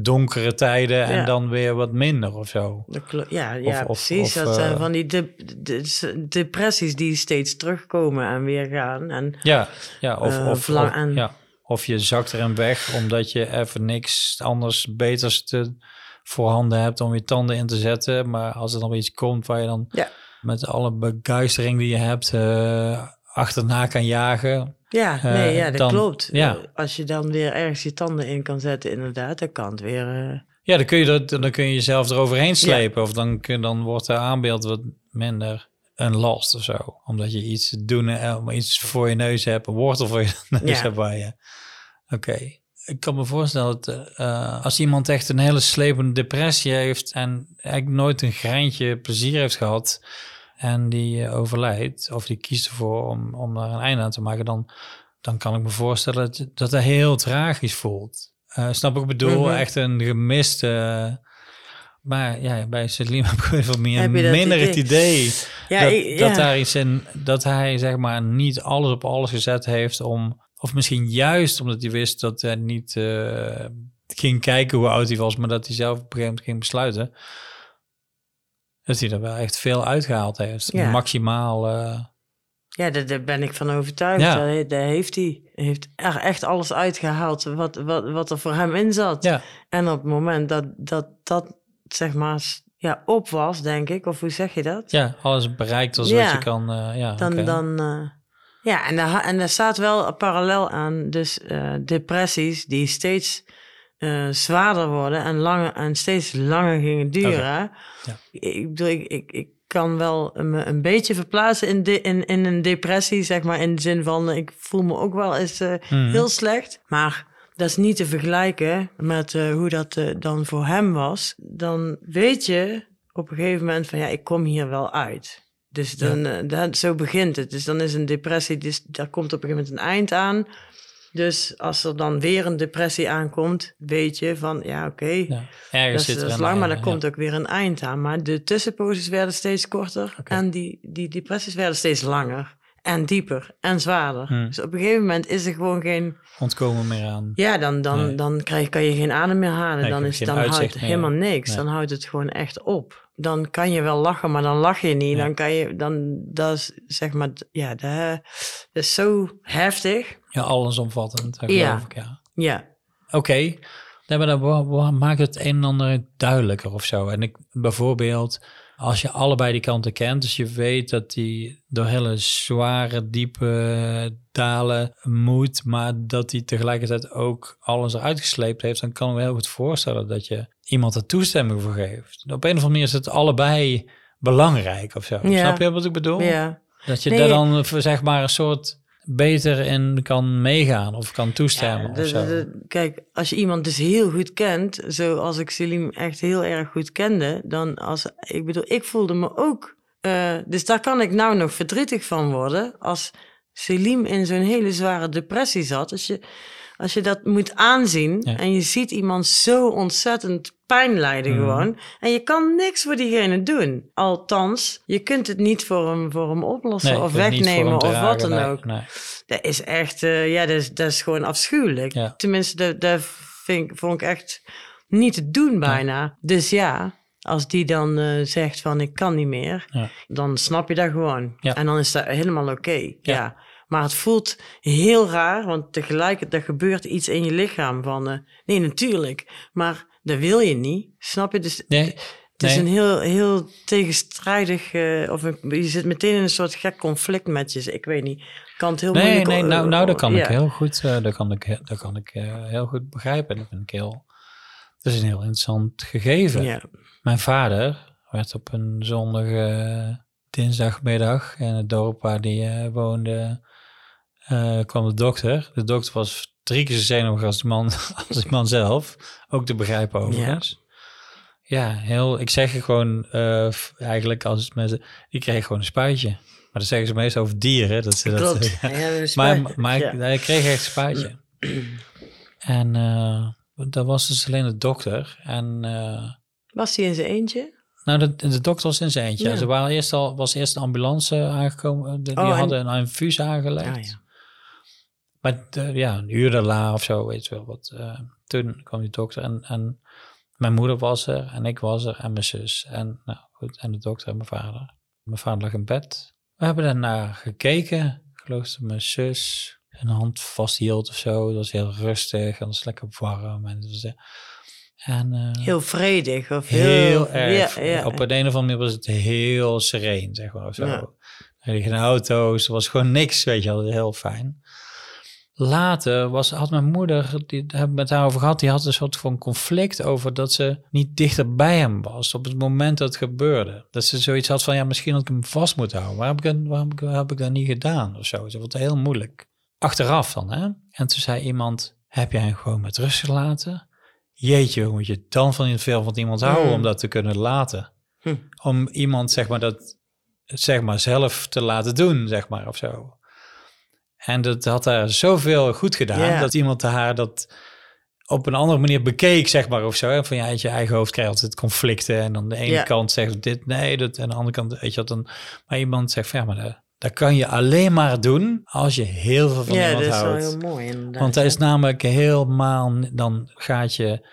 donkere tijden en dan weer wat minder of zo. ja, ja of- precies. of, dat zijn eh, van die de, de- depressies die steeds terugkomen en weer gaan. En Ja, ja of, Eh, of, en- ja, of je zakt erin weg omdat je even niks anders beters te voorhanden hebt om je tanden in te zetten. Maar als er dan weer iets komt waar je dan Ja. met alle begeistering die je hebt eh, achterna kan jagen. ja, Eh, nee, ja, dat dan- klopt. ja. Als je dan weer ergens je tanden in kan zetten, inderdaad, dan kan het weer... eh, Ja, dan kun je, dat, dan kun je jezelf eroverheen slepen. Of dan, kun, dan wordt de aanbeeld wat minder een last of zo. Omdat je iets te doen, eh, iets voor je neus hebt, een wortel voor je neus Ja. hebt waar je... Oké. Ik kan me voorstellen dat als iemand echt een hele slepende depressie heeft en eigenlijk nooit een greintje plezier heeft gehad en die eh, overlijdt, of die kiest ervoor om, om daar een einde aan te maken, dan, dan kan ik me voorstellen dat dat hij heel tragisch voelt. Eh, snap ik? Ik bedoel, Mhm. echt een gemiste. Maar ja, bij Selim heb ik veel meer minder het idee? ja, dat, ik- dat ja. daar iets in, dat hij zeg maar niet alles op alles gezet heeft om, of misschien juist omdat hij wist dat hij niet eh, ging kijken hoe oud hij was, maar dat hij zelf op een gegeven moment ging besluiten. Dat hij er wel echt veel uitgehaald heeft. Ja. Maximaal. eh, Ja, daar, daar ben ik van overtuigd. Ja. Daar, daar heeft hij. Heeft er echt alles uitgehaald wat, wat, wat er voor hem in zat. ja, En op het moment dat dat, dat zeg maar ja, op was, denk ik, of hoe zeg je dat? ja, alles bereikt als Ja. wat je kan. eh, ja, dan, dan eh, ja, en daar, en daar staat wel parallel aan, dus depressies die steeds eh, zwaarder worden en, langer, en steeds langer gingen duren. Ja. Ik bedoel, ik, ik, ik kan wel me een beetje verplaatsen in, de, in, in een depressie, zeg maar, in de zin van, ik voel me ook wel eens eh, Mhm. heel slecht, maar dat is niet te vergelijken met eh, hoe dat eh, dan voor hem was. Dan weet je op een gegeven moment van, ja, ik kom hier wel uit. Dus dan, eh, dat, zo begint het. Dus dan is een depressie, dus daar komt op een gegeven moment een eind aan. Dus als er dan weer een depressie aankomt, weet je van, ja, oké, ja. dat Ergens is, zit dat er is een lang, maar er komt ook weer een eind aan. Maar de tussenposes werden steeds korter en die, die depressies werden steeds langer en dieper en zwaarder. Hmm. Dus op een gegeven moment is er gewoon geen. Ontkomen meer aan. ja, dan, dan, Nee. dan krijg, kan je geen adem meer halen. Nee, dan is, dan houdt het helemaal niks. Nee. Dan houdt het gewoon echt op. Dan kan je wel lachen, maar dan lach je niet. Dan kan je, dan, dat is zeg maar, ja, dat, dat is zo heftig. Ja, allesomvattend, Ja. ik, ja. Ja, Oké, nee, maar dan maakt het een en ander duidelijker of zo. En ik, bijvoorbeeld, als je allebei die kanten kent, dus je weet dat die door hele zware, diepe dalen moet, maar dat hij tegelijkertijd ook alles eruit gesleept heeft, dan kan ik me heel goed voorstellen dat je iemand er toestemming voor geeft. Op een of andere manier is het allebei belangrijk of zo. Ja. Snap je wat ik bedoel? ja. Dat je Nee. daar dan eh, zeg maar een soort beter in kan meegaan of kan toestemmen Ja, of de- zo. de- kijk, als je iemand dus heel goed kent, zoals ik Selim echt heel erg goed kende, dan als ik bedoel, ik voelde me ook. eh, dus daar kan ik nou nog verdrietig van worden als Selim in zo'n hele zware depressie zat. Als je, als je dat moet aanzien Ja. en je ziet iemand zo ontzettend pijn lijden Mhm. gewoon. En je kan niks voor diegene doen. Althans, je kunt het niet voor hem, voor hem oplossen Nee, of wegnemen of wat dan nee, ook. nee. Dat is echt, eh, ja, dat is, dat is gewoon afschuwelijk. Ja. Tenminste, dat, dat vind, vond ik echt niet te doen bijna. Dus ja, als die dan eh, zegt van ik kan niet meer, Ja. dan snap je dat gewoon. Ja. En dan is dat helemaal oké. Ja. Maar het voelt heel raar, want tegelijkertijd er gebeurt iets in je lichaam van... eh, nee, natuurlijk, maar dat wil je niet. Snap je? Dus Nee, het is een heel, heel tegenstrijdig... eh, of een- je zit meteen in een soort gek conflict met je. Ik weet niet. Kan het heel Nee, moeilijk... nee, nou, nou dat kan ik heel goed, eh, dat kan ik, dat kan ik heel goed begrijpen. Dat vind ik heel, dat is een heel interessant gegeven. Ja. Mijn vader werd op een zondige dinsdagmiddag in het dorp waar hij woonde, eh, kwam de dokter. De dokter was drie keer zo zenuwachtig als de man, als de man zelf. Ook te begrijpen overigens. Ja, heel, ik zeg je gewoon eh, eigenlijk als mensen, die kregen gewoon een spuitje. Maar dat zeggen ze meestal over dieren. Dat ze dat, Klopt. ja. Ja, Maar, maar ik, ja. hij kreeg echt een spuitje. en eh, dat was dus alleen de dokter. En Was hij in zijn eentje? nou, de, de dokter was in zijn eentje. Ze waren eerst al, was eerst een ambulance aangekomen. De- die Oh, en- hadden een infuus aangelegd. Maar de- ja, een uur daarna of zo, weet je wel wat. eh, toen kwam die dokter en, en mijn moeder was er en ik was er en mijn zus. En, nou, goed, en de dokter en mijn vader. Mijn vader lag in bed. We hebben daarna gekeken. Ik geloof dat mijn zus een hand vasthield of zo. Dat was heel rustig en was lekker warm. En, was, eh, en eh, Heel vredig. Of heel, heel, erg. Ja, ja. Op een of andere manier was het heel sereen, zeg maar. Of zo. Ja. Er geen auto's, er was gewoon niks, weet je wel. Heel fijn. Later was, had mijn moeder, die daar heb ik met haar over gehad, die had een soort van conflict over dat ze niet dichter bij hem was op het moment dat het gebeurde. Dat ze zoiets had van, ja, misschien had ik hem vast moeten houden. Waarom heb ik, dat- waarom heb ik, heb ik dat niet gedaan of zo? Ze vond het heel moeilijk. Achteraf dan, hè? En toen zei iemand, heb jij hem gewoon met rust gelaten? Jeetje, hoe moet je dan van veel van iemand houden Hmm. om dat te kunnen laten? Hm. Om iemand, zeg maar, dat zeg maar zelf te laten doen, zeg maar, of zo. En dat had haar zoveel goed gedaan, dat iemand haar dat op een andere manier bekeek, zeg maar, of zo. hè. Van ja, uit je eigen hoofd krijg je altijd conflicten. En dan de ene kant zegt dit, nee, dat. En de andere kant, weet je wat, dan... Maar iemand zegt van ja, maar dat, dat kan je alleen maar doen als je heel veel van ja, dat iemand is wel houdt. heel mooi. Want dat is namelijk helemaal, dan gaat je,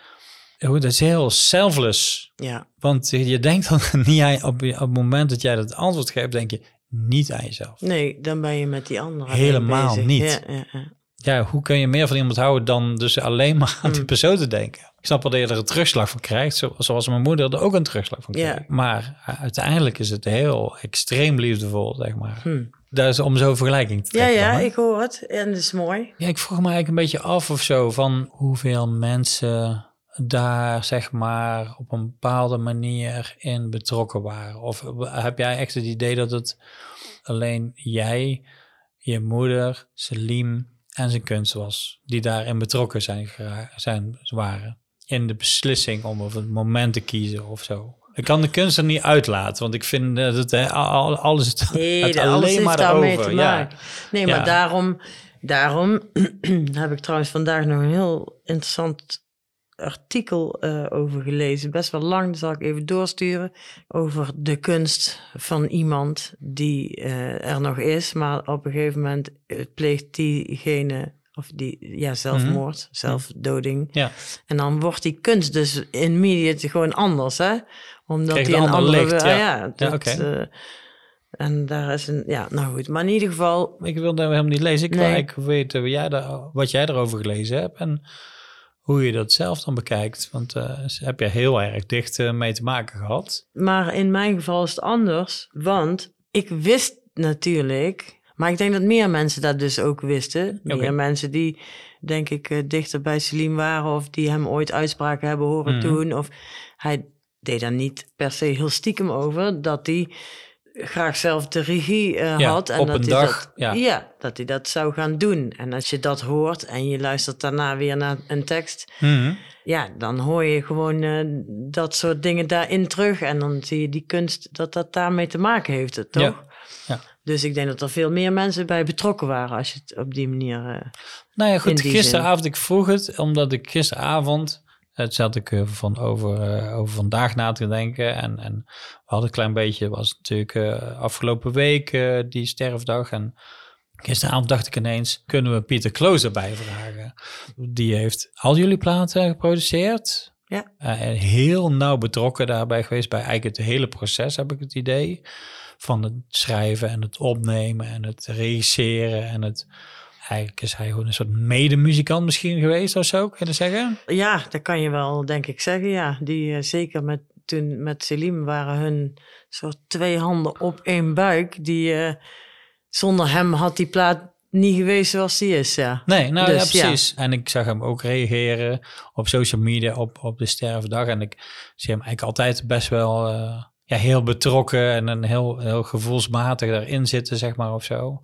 hoe, dat is heel selfless. Ja, Want je denkt dan niet aan, op, op het moment dat jij dat antwoord geeft, denk je niet aan jezelf. nee, dan ben je met die andere Helemaal niet. Ja, ja, ja. Ja, hoe kun je meer van iemand houden dan dus alleen maar aan die Mm. persoon te denken? Ik snap wel dat je er een terugslag van krijgt, zo- zoals mijn moeder er ook een terugslag van kreeg. Ja. Maar uiteindelijk is het heel extreem liefdevol, zeg maar. Hm. Dat is om zo'n vergelijking te ja, trekken. ja, dan, hè? ik hoor het. En dat is mooi. Ja, ik vroeg me eigenlijk een beetje af of zo van hoeveel mensen daar zeg maar op een bepaalde manier in betrokken waren. Of heb jij echt het idee dat het alleen jij, je moeder, Selim en zijn kunst was die daarin betrokken zijn, zijn waren in de beslissing om of het moment te kiezen of zo? Ik kan de kunst er niet uitlaten, want ik vind dat het alles het, Nee, het alles alleen heeft maar te Ja. Nee, Ja. maar daarom, daarom heb ik trouwens vandaag nog een heel interessant artikel eh, over gelezen. Best wel lang, dat zal ik even doorsturen. Over de kunst van iemand die eh, er nog is, maar op een gegeven moment eh, pleegt diegene, of die, ja, zelfmoord, zelfdoding. Ja. En dan wordt die kunst dus immediate gewoon anders, hè? Omdat Krijgt die een ander andere... licht, ah, ja. ja, dat, en daar is een... Ja, nou goed. Maar in ieder geval... Ik wil dat helemaal niet lezen. Ik wil eigenlijk weten wat jij, daar, wat jij erover gelezen hebt en hoe je dat zelf dan bekijkt. Want eh heb je heel erg dicht eh, mee te maken gehad. Maar in mijn geval is het anders. Want ik wist natuurlijk... Maar ik denk dat meer mensen dat dus ook wisten. Meer mensen die, denk ik, eh, dichter bij Celine waren... of die hem ooit uitspraken hebben horen Mhm. doen. Of hij deed daar niet per se heel stiekem over... dat hij graag zelf de regie eh, Ja, had. En op dat een hij dag, Dat, ja. ja, dat hij dat zou gaan doen. En als je dat hoort en je luistert daarna weer naar een tekst... Ja, dan hoor je gewoon eh, dat soort dingen daarin terug. En dan zie je die kunst dat dat daarmee te maken heeft, toch? Ja, ja. Dus ik denk dat er veel meer mensen bij betrokken waren als je het op die manier. eh, Nou ja, goed, gisteravond, ik vroeg het, omdat ik gisteravond, het zat ik eh, van over, eh, over vandaag na te denken. En, en we hadden een klein beetje, was natuurlijk eh, afgelopen week die sterfdag. En gisteravond dacht ik ineens, kunnen we Pieter Kloos erbij vragen? Die heeft al jullie platen geproduceerd. Ja. En heel nauw betrokken daarbij geweest, bij eigenlijk het hele proces heb ik het idee. Van het schrijven en het opnemen en het regisseren en het... Eigenlijk is hij gewoon een soort medemuzikant misschien geweest of zo, kun je zeggen? Ja, dat kan je wel, denk ik, zeggen. Ja, die eh, zeker met, toen met Selim waren hun soort twee handen op één buik. Die, eh, zonder hem had die plaat niet geweest zoals die is. Ja. Nee, nou Dus, ja, ja. precies. En ik zag hem ook reageren op social media op, op de sterfdag. En ik zie hem eigenlijk altijd best wel eh, ja, heel betrokken en een heel, heel gevoelsmatig daarin zitten, zeg maar, of zo.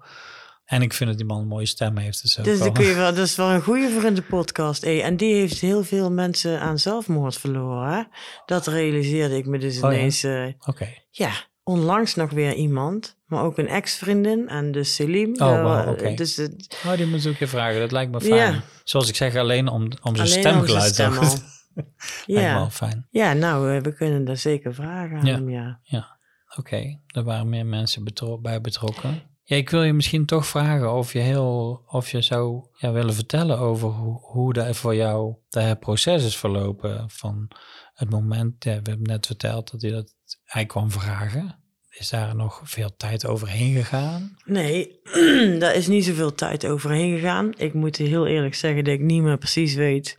En ik vind dat die man een mooie stem heeft. Dus, Dus wel- dan kun je wel, dat is wel een goede voor in de podcast. Hey, en die heeft heel veel mensen aan zelfmoord verloren. Hè? Dat realiseerde ik me dus Oh ja? ineens. eh, Oké. ja, onlangs nog weer iemand. Maar ook een ex-vriendin en dus Selim. Oh, Eh, wauw, oké. Dus Oh, die moet ik even vragen. Dat lijkt me fijn. Ja. Zoals ik zeg, alleen om, om zijn stemgeluid. stem lijkt me Ja. wel fijn. ja, nou, eh, we kunnen daar zeker vragen aan Ja. hem, ja. Oké, er waren meer mensen betro- bij betrokken. Ja, ik wil je misschien toch vragen of je, heel, of je zou ja, willen vertellen over hoe, dat voor jou dat proces is verlopen van het moment, ja, we hebben net verteld dat hij dat hij kwam vragen. Is daar nog veel tijd overheen gegaan? Nee, daar is niet zoveel tijd overheen gegaan. Ik moet heel eerlijk zeggen dat ik niet meer precies weet.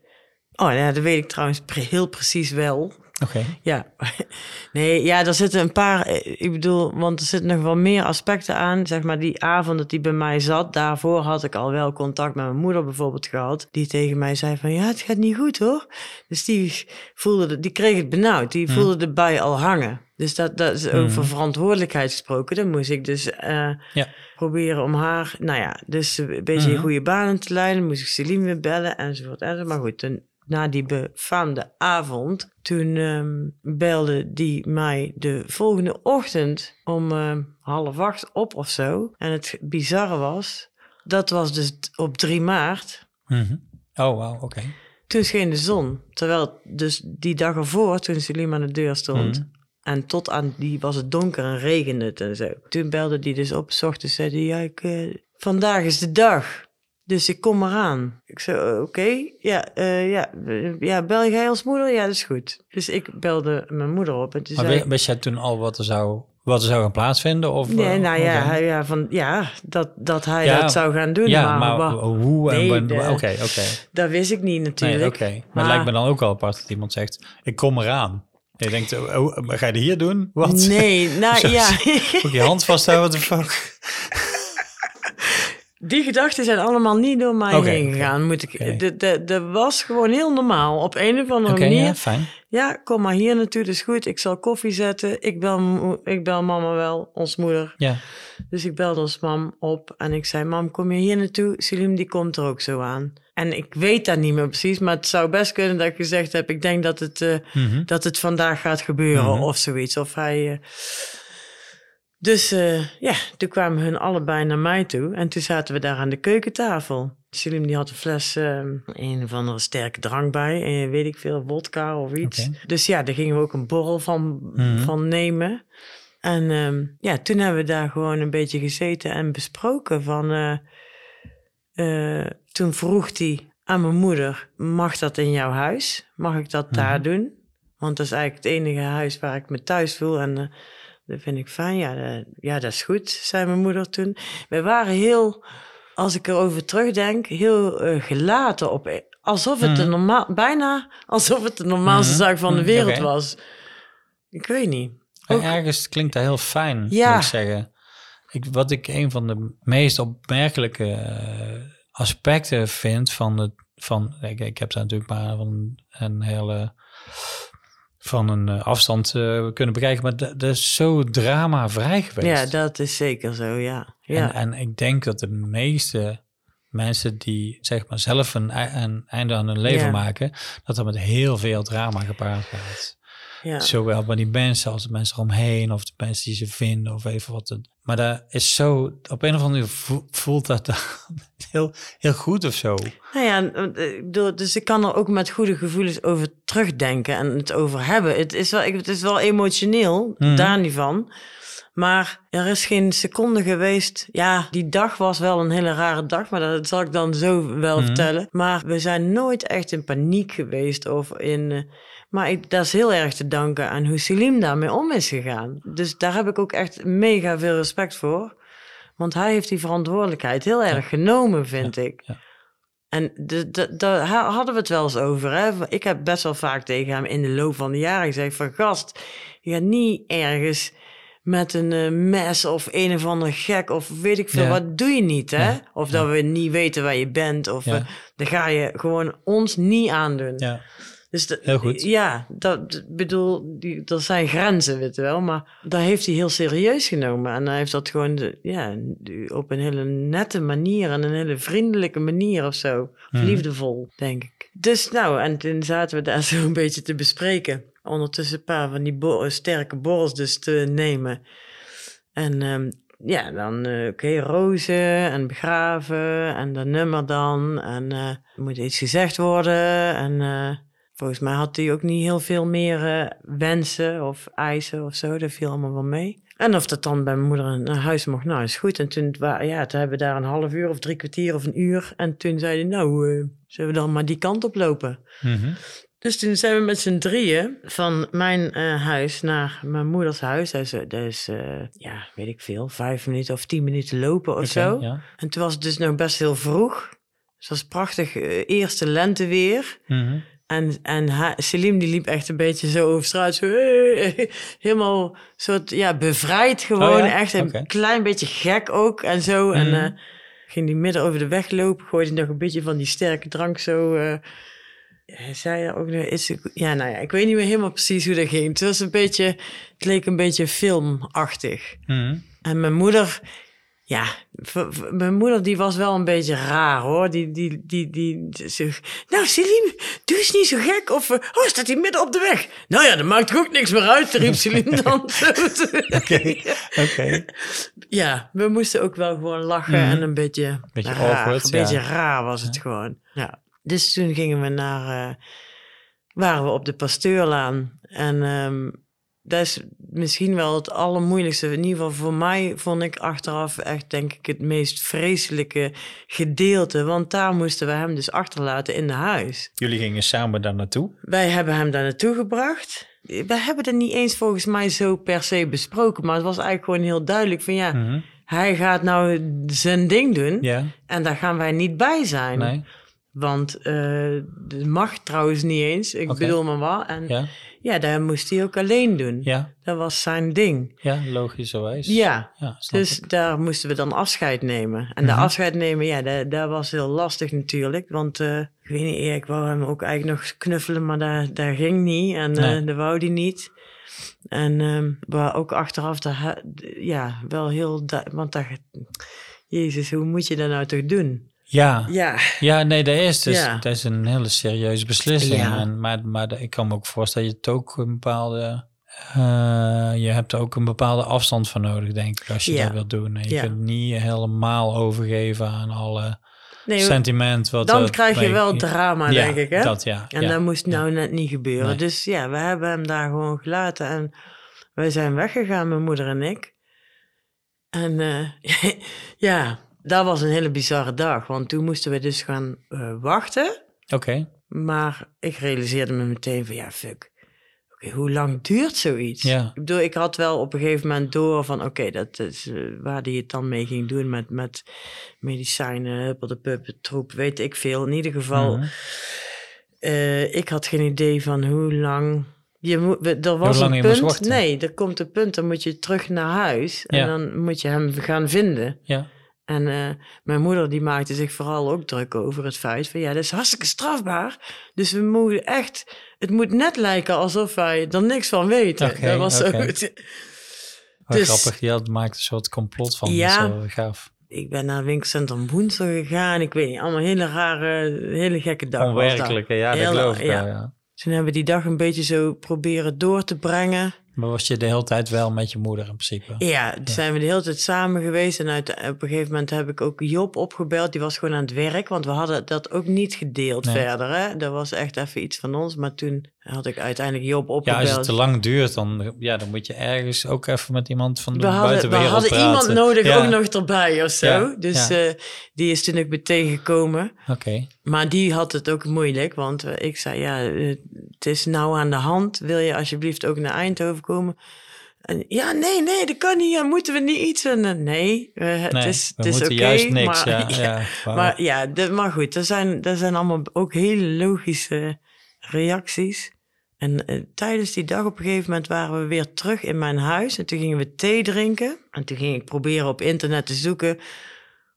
Oh ja, dat weet ik trouwens heel precies wel. Oké, Ja, nee, ja, er zitten een paar, eh, ik bedoel, want er zitten nog wel meer aspecten aan. Zeg maar, die avond dat hij bij mij zat, daarvoor had ik al wel contact met mijn moeder bijvoorbeeld gehad. Die tegen mij zei van, ja, het gaat niet goed hoor. Dus die voelde, de- die kreeg het benauwd, die voelde de bui al hangen. Dus dat, dat is over verantwoordelijkheid gesproken. Dan moest ik dus eh, Ja. proberen om haar, nou ja, dus een beetje in Mhm. goede banen te leiden. Moest ik Celine weer bellen enzovoort. enzovoort. Maar goed, toen, na die befaamde avond, toen ehm, belde die mij de volgende ochtend om ehm, half acht op of zo. En het bizarre was, dat was dus op 3 maart. Mhm. Oh, wauw, oké. Toen scheen de zon. Terwijl dus die dag ervoor, toen Celine aan de deur stond... Mhm. En tot aan die was het donker en regende het en zo. Toen belde die dus op, s ochtends zei die, ja, ik, eh, vandaag is de dag. Dus ik kom eraan. Ik zei, "Oh, oké, ja, eh, ja, ja, bel jij als moeder? Ja, dat is goed. Dus ik belde mijn moeder op en toen Maar zei wist jij toen al wat er zou, wat er zou gaan plaatsvinden? Of, Nee, eh, nou ja, hij- ja, van, ja dat, dat hij Ja, dat zou gaan doen. Ja, maar, hoe en de- Oké, oké. dat wist ik niet natuurlijk. Nee, oké. Maar, Maar- het lijkt me dan ook wel apart dat iemand zegt, ik kom eraan. En je denkt, oh, oh, ga je het hier doen? Wat? Nee, nou ja. Ook je hand vasthouden, what the fuck? Die gedachten zijn allemaal niet door mij heen gegaan. Moet ik, de, de, de was gewoon heel normaal. Op een of andere manier. ja, fijn. Ja, kom maar hier naartoe, dat is goed. Ik zal koffie zetten. Ik bel, ik bel mama wel, ons moeder. Ja, Dus ik belde ons mam op en ik zei... Mam, kom je hier naartoe? Selim, die komt er ook zo aan. En ik weet dat niet meer precies, maar het zou best kunnen dat ik gezegd heb... ik denk dat het, eh, Mhm. dat het vandaag gaat gebeuren Mhm. of zoiets. Of hij... eh, Dus eh, ja, toen kwamen hun allebei naar mij toe. En toen zaten we daar aan de keukentafel. Selim die had een fles, eh, een of andere sterke drank bij. En weet ik veel, wodka of iets. Dus ja, daar gingen we ook een borrel van, Mhm. van nemen. En ehm, ja, toen hebben we daar gewoon een beetje gezeten en besproken van... eh, eh, toen vroeg hij aan mijn moeder, mag dat in jouw huis? Mag ik dat daar doen? Want dat is eigenlijk het enige huis waar ik me thuis voel. En eh, dat vind ik fijn. Ja, eh, ja, dat is goed, zei mijn moeder toen. We waren heel, als ik erover terugdenk, heel eh, gelaten op... Alsof het de normaal, bijna alsof het de normaalste Mhm. zaak van de Mhm, wereld was. Ik weet niet. Ook- ergens klinkt dat heel fijn, Ja. moet ik zeggen. Ik, wat ik een van de meest opmerkelijke eh, aspecten vind van het... Van, ik, ik heb daar natuurlijk maar van een hele... van een eh, afstand eh, kunnen bekijken. Maar dat dat is zo dramavrij geweest. Ja, dat is zeker zo, ja. ja. En, en ik denk dat de meeste mensen die zeg maar zelf een, een einde aan hun leven Ja. maken, dat dat met heel veel drama gepaard gaat. Ja. Zowel bij die mensen als de mensen eromheen of de mensen die ze vinden of even wat. Het, maar dat is zo, op een of andere manier vo- voelt dat dan heel, heel goed of zo. Nou ja, eh, dus ik kan er ook met goede gevoelens over terugdenken en het over hebben. Het is wel, het is wel emotioneel, Mhm. daar niet van. Maar er is geen seconde geweest. Ja, die dag was wel een hele rare dag, maar dat zal ik dan zo wel Mhm. vertellen. Maar we zijn nooit echt in paniek geweest of in. Maar ik, dat is heel erg te danken aan hoe Selim daarmee om is gegaan. Dus daar heb ik ook echt mega veel respect voor. Want hij heeft die verantwoordelijkheid heel erg genomen, vind ik. ja. En daar ha- hadden we het wel eens over. Hè? Ik heb best wel vaak tegen hem in de loop van de jaren gezegd: van gast, je gaat niet ergens met een eh, mes of een of ander gek of weet ik veel. Ja. Wat doe je niet, hè? Ja. Of dat we niet weten waar je bent. Of eh, dan ga je gewoon ons niet aandoen. Ja, Dus de- Heel goed. Ja, dat bedoel, die, er zijn grenzen, weet je wel. Maar daar heeft hij heel serieus genomen. En hij heeft dat gewoon de- ja, op een hele nette manier en een hele vriendelijke manier of zo. Mhm. Liefdevol, denk ik. Dus nou, en toen zaten we daar zo een beetje te bespreken. Ondertussen een paar van die bo- sterke borrels dus te nemen. En ehm, ja, dan eh, oké, rozen en begraven en dat nummer dan. En eh, er moet iets gezegd worden. En eh, volgens mij had hij ook niet heel veel meer eh, wensen of eisen of zo. Dat viel allemaal wel mee. En of dat dan bij mijn moeder naar huis mocht, nou is goed. En toen, ja, toen hebben we daar een half uur of drie kwartier of een uur. En toen zei hij, nou, eh, zullen we dan maar die kant op lopen? Mhm. Dus toen zijn we met z'n drieën van mijn eh, huis naar mijn moeders huis. Is eh, ja, weet ik veel, vijf minuten of tien minuten lopen of zo. Ja. En toen was het dus nog best heel vroeg. Dus het was prachtig eerste lenteweer. Mhm. En, en ha- Selim die liep echt een beetje zo over straat. Zo, helemaal soort, ja, bevrijd gewoon. Oh ja? Echt een klein beetje gek ook en zo. En Mhm. eh, ging die midden over de weg lopen. Gooide nog een beetje van die sterke drank zo... eh, hij zei er ook nog iets. Ja, nou ja, ik weet niet meer helemaal precies hoe dat ging. Het was een beetje, het leek een beetje filmachtig. Mhm. En mijn moeder, ja, mijn moeder die was wel een beetje raar hoor. Die, die, die, die, nou Celine, doe eens niet zo gek. Of, eh, oh, staat hij midden op de weg? Nou ja, dat maakt ook niks meer uit, riep Celine dan. Oké, oké. Ja, we moesten ook wel gewoon lachen Mhm. en een beetje, Beetje raar. awkward, Een beetje raar was het gewoon. Ja. Dus toen gingen we naar, eh, waren we op de Pasteurlaan. En ehm, dat is misschien wel het allermoeilijkste. In ieder geval voor mij vond ik achteraf echt, denk ik, het meest vreselijke gedeelte. Want daar moesten we hem dus achterlaten in de huis. Jullie gingen samen daar naartoe. Wij hebben hem daar naartoe gebracht. We hebben het niet eens volgens mij zo per se besproken. Maar het was eigenlijk gewoon heel duidelijk van ja, Mhm. hij gaat nou zijn ding doen. En daar gaan wij niet bij zijn. nee, Want eh dat mag trouwens niet eens. Ik bedoel maar wat. En ja. ja, dat moest hij ook alleen doen. ja, Dat was zijn ding. ja, logischerwijs. Ja. ja Dus ik. daar moesten we dan afscheid nemen. En de Mhm. afscheid nemen, ja, dat, dat was heel lastig natuurlijk. Want eh, ik weet niet, ik wou hem ook eigenlijk nog knuffelen, maar dat, dat ging niet. En eh Nee. dat wou hij niet. En ehm maar ook achteraf, dat, ja, wel heel... Want dat, Jezus, hoe moet je dat nou toch doen? Ja, Ja, ja, nee, dat is, dus, Ja. dat is een hele serieuze beslissing. Ja. En, maar, maar ik kan me ook voorstellen dat je het ook een bepaalde... eh, je hebt ook een bepaalde afstand van nodig, denk ik, als je dat wilt doen. En je kunt niet helemaal overgeven aan alle nee, sentiment. Wat dan krijg je wel drama, denk ik, hè? dat ja. En dat moest nou net niet gebeuren. Nee. Dus ja, we hebben hem daar gewoon gelaten. En wij zijn weggegaan, mijn moeder en ik. En eh, ja, dat was een hele bizarre dag. Want toen moesten we dus gaan eh, wachten. Oké, Maar ik realiseerde me meteen van, ja, fuck. Oké, hoe lang duurt zoiets? Ja. Ik bedoel, ik had wel op een gegeven moment door van... Oké, dat is eh, waar die het dan mee ging doen met, met medicijnen, huppel de pup, troep, weet ik veel. In ieder geval... Eh, ik had geen idee van hoe lang. Je moet, er was lang een punt. Nee, er komt een punt. Dan moet je terug naar huis. En Ja. dan moet je hem gaan vinden. Ja, En eh, mijn moeder die maakte zich vooral ook druk over het feit van ja, dat is hartstikke strafbaar. Dus we moeten echt. Het moet net lijken alsof wij er niks van weten. Dat was oké. zo. Dus- grappig. Je had, maakt een soort complot van. Ja. Ja. Zo gaaf. Ik ben naar het winkelcentrum Woensel gegaan. Ik weet niet, allemaal hele rare, hele gekke dag. was dat. Onwerkelijk, hè? ja, dat Heel- geloof ik ja. wel, ja. Toen hebben we die dag een beetje zo proberen door te brengen. Maar was je de hele tijd wel met je moeder in principe? Ja, toen zijn we de hele tijd samen geweest. En uit, op een gegeven moment heb ik ook Job opgebeld. Die was gewoon aan het werk, want we hadden dat ook niet gedeeld Nee. verder. Hè? Dat was echt even iets van ons. Maar toen had ik uiteindelijk Job Ja, opgebeld. als het te lang duurt, dan, ja, dan moet je ergens ook even met iemand van de we hadden, we buitenwereld hadden praten. iemand nodig Ja, ook nog erbij of zo. Ja, Dus ja. eh, die is toen ook meteen gekomen. Oké, Maar die had het ook moeilijk, want eh, ik zei, ja, eh, het is nou aan de hand. Wil je alsjeblieft ook naar Eindhoven komen? En, ja, nee, nee, dat kan niet. Ja, moeten we niet iets? En, eh, nee, het nee, is, het is moeten oké. juist niks. maar, ja, maar ja, de- maar goed, dat zijn, dat zijn allemaal ook hele logische reacties. En tijdens die dag op een gegeven moment waren we weer terug in mijn huis. En toen gingen we thee drinken. En toen ging ik proberen op internet te zoeken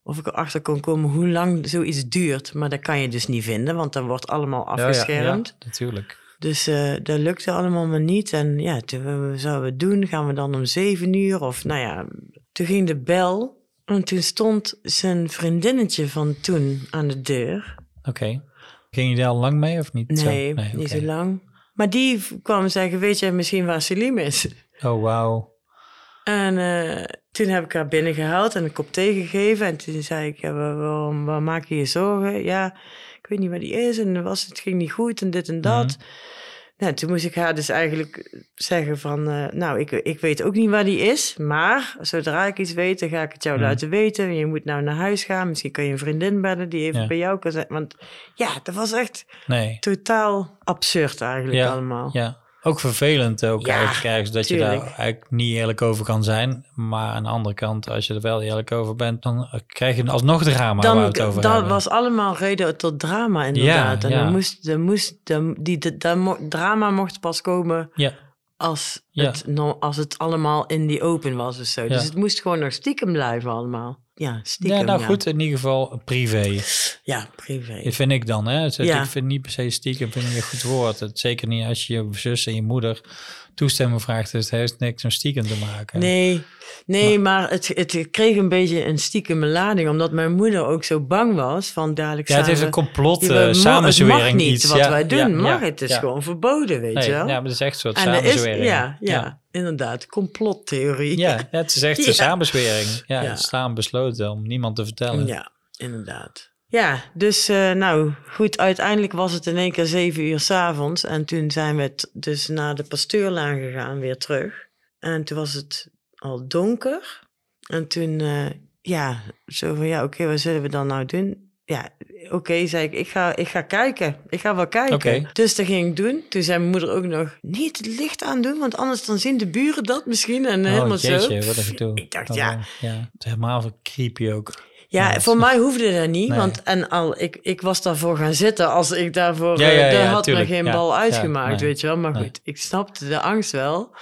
of ik erachter kon komen hoe lang zoiets duurt. Maar dat kan je dus niet vinden, want dat wordt allemaal Ja, ja, afgeschermd. Ja, natuurlijk. Dus eh, dat lukte allemaal maar niet. En ja, toen we- zouden we het doen, gaan we dan om zeven uur? Of nou ja, toen ging de bel. En toen stond zijn vriendinnetje van toen aan de deur. Oké. Ging je daar al lang mee of niet? Zo? Nee, niet zo lang. Maar die kwam zeggen, weet jij misschien waar Selim is? Oh, wauw. En eh, toen heb ik haar binnengehaald en een kop thee gegeven. En toen zei ik, ja, waar- waarom, waar maak je je zorgen? Ja, ik weet niet waar die is en was, het ging niet goed en dit en dat. Nou, toen moest ik haar dus eigenlijk zeggen van... eh, nou, ik, ik weet ook niet waar die is. Maar zodra ik iets weet, dan ga ik het jou Mhm. laten weten. Je moet nou naar huis gaan. Misschien kan je een vriendin bellen die even Ja. bij jou kan zijn. Want ja, dat was echt Nee. totaal absurd eigenlijk Ja, allemaal. Ja. Ook vervelend ook Ja, eigenlijk ergens dat je daar eigenlijk niet eerlijk over kan zijn. Maar aan de andere kant, als je er wel eerlijk over bent, dan krijg je alsnog drama waar Dan, het over dat hebben. was allemaal reden tot drama inderdaad. Ja, en ja. dan moest, dan moest dan, die, de, drama mocht pas komen Ja, als, het, als het allemaal in die open was of zo. Dus het moest gewoon nog stiekem blijven allemaal. Ja, stiekem. ja nou goed, in ieder geval privé. Ja, privé. Dat vind ik dan. Hè? Dus Ja. Ik vind niet per se stiekem vind ik een goed woord. Het, zeker niet als je je zus en je moeder toestemming vraagt. Dus het heeft niks met stiekem te maken. Nee, nee maar het, het kreeg een beetje een stiekeme lading. Omdat mijn moeder ook zo bang was van dadelijk ja, het is een complot, eh Het samenzwering. mag niet iets. wat Ja, wij doen. ja, mag ja, het is gewoon verboden, weet Nee, je wel. Ja, maar het is echt een soort en er is, samenzwering. ja, ja, inderdaad, complottheorie. Ja, het is echt een samenzwering. Ja, het is staan besloten om niemand te vertellen. Ja, inderdaad. Ja, dus eh, nou goed, uiteindelijk was het in één keer zeven uur s'avonds. En toen zijn we dus naar de pasteurlaan gegaan, weer terug. En toen was het al donker. En toen, eh, ja, zo van ja, oké, wat zullen we dan nou doen? Ja, oké, zei ik, ik ga, ik ga kijken. Ik ga wel kijken. Dus dat ging ik doen. Toen zei mijn moeder ook nog, niet het licht aandoen, want anders dan zien de buren dat misschien. En helemaal oh, jeetje, zo. wat een gedoe. Ik dacht, Oh, ja, ja. Het is helemaal creepy ook. Ja, voor mij hoefde dat niet. Nee. Want en al, ik, ik was daarvoor gaan zitten als ik daarvoor. Ja, eh, ja, daar ja, had tuurlijk. me geen bal uitgemaakt, nee. weet je wel. Maar Nee. goed, ik snapte de angst wel.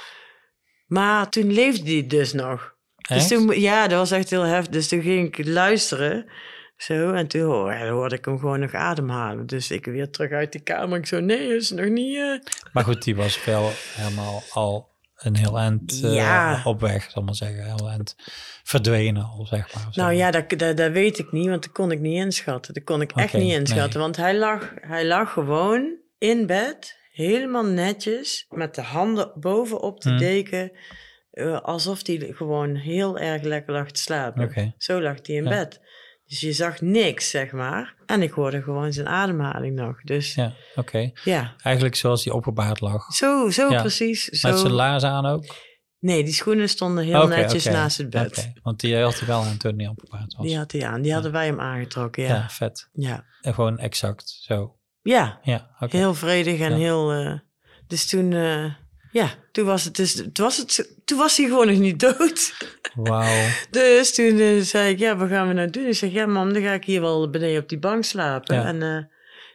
Maar toen leefde die dus nog. Dus toen, ja, dat was echt heel heftig. Dus toen ging ik luisteren. Zo, en toen hoorde, ik hem gewoon nog ademhalen. Dus ik weer terug uit die kamer. Ik zo, nee, is nog niet... eh. Maar goed, die was wel helemaal al een heel eind eh, Ja. op weg, zal ik maar zeggen. Heel eind verdwenen al, zeg maar. Nou ja, dat, dat, dat weet ik niet, want dat kon ik niet inschatten. Dat kon ik echt niet inschatten, nee. want hij lag, hij lag gewoon in bed, helemaal netjes, met de handen bovenop de Hmm. deken, eh, alsof hij gewoon heel erg lekker lag te slapen. Zo lag hij in Ja. bed. Dus je zag niks, zeg maar. En ik hoorde gewoon zijn ademhaling nog. Dus ja, Ja, oké. Eigenlijk zoals die opgebaard lag. zo, zo Ja. precies. Zo. Met zijn laars aan ook? Nee, die schoenen stonden heel netjes naast het bed. Want die had hij wel aan toen hij opgebaard was. Die had hij aan. Die hadden wij hem aangetrokken, ja. ja. vet. Ja, En gewoon exact zo. ja. Ja, oké. Heel vredig en heel. eh, dus toen, eh, ja, toen was het dus, toen was het, toen was hij gewoon nog niet dood. Wauw. Dus toen eh, zei ik, ja, wat gaan we nou doen? Ik zeg, ja, mam, dan ga ik hier wel beneden op die bank slapen. Ja. En toen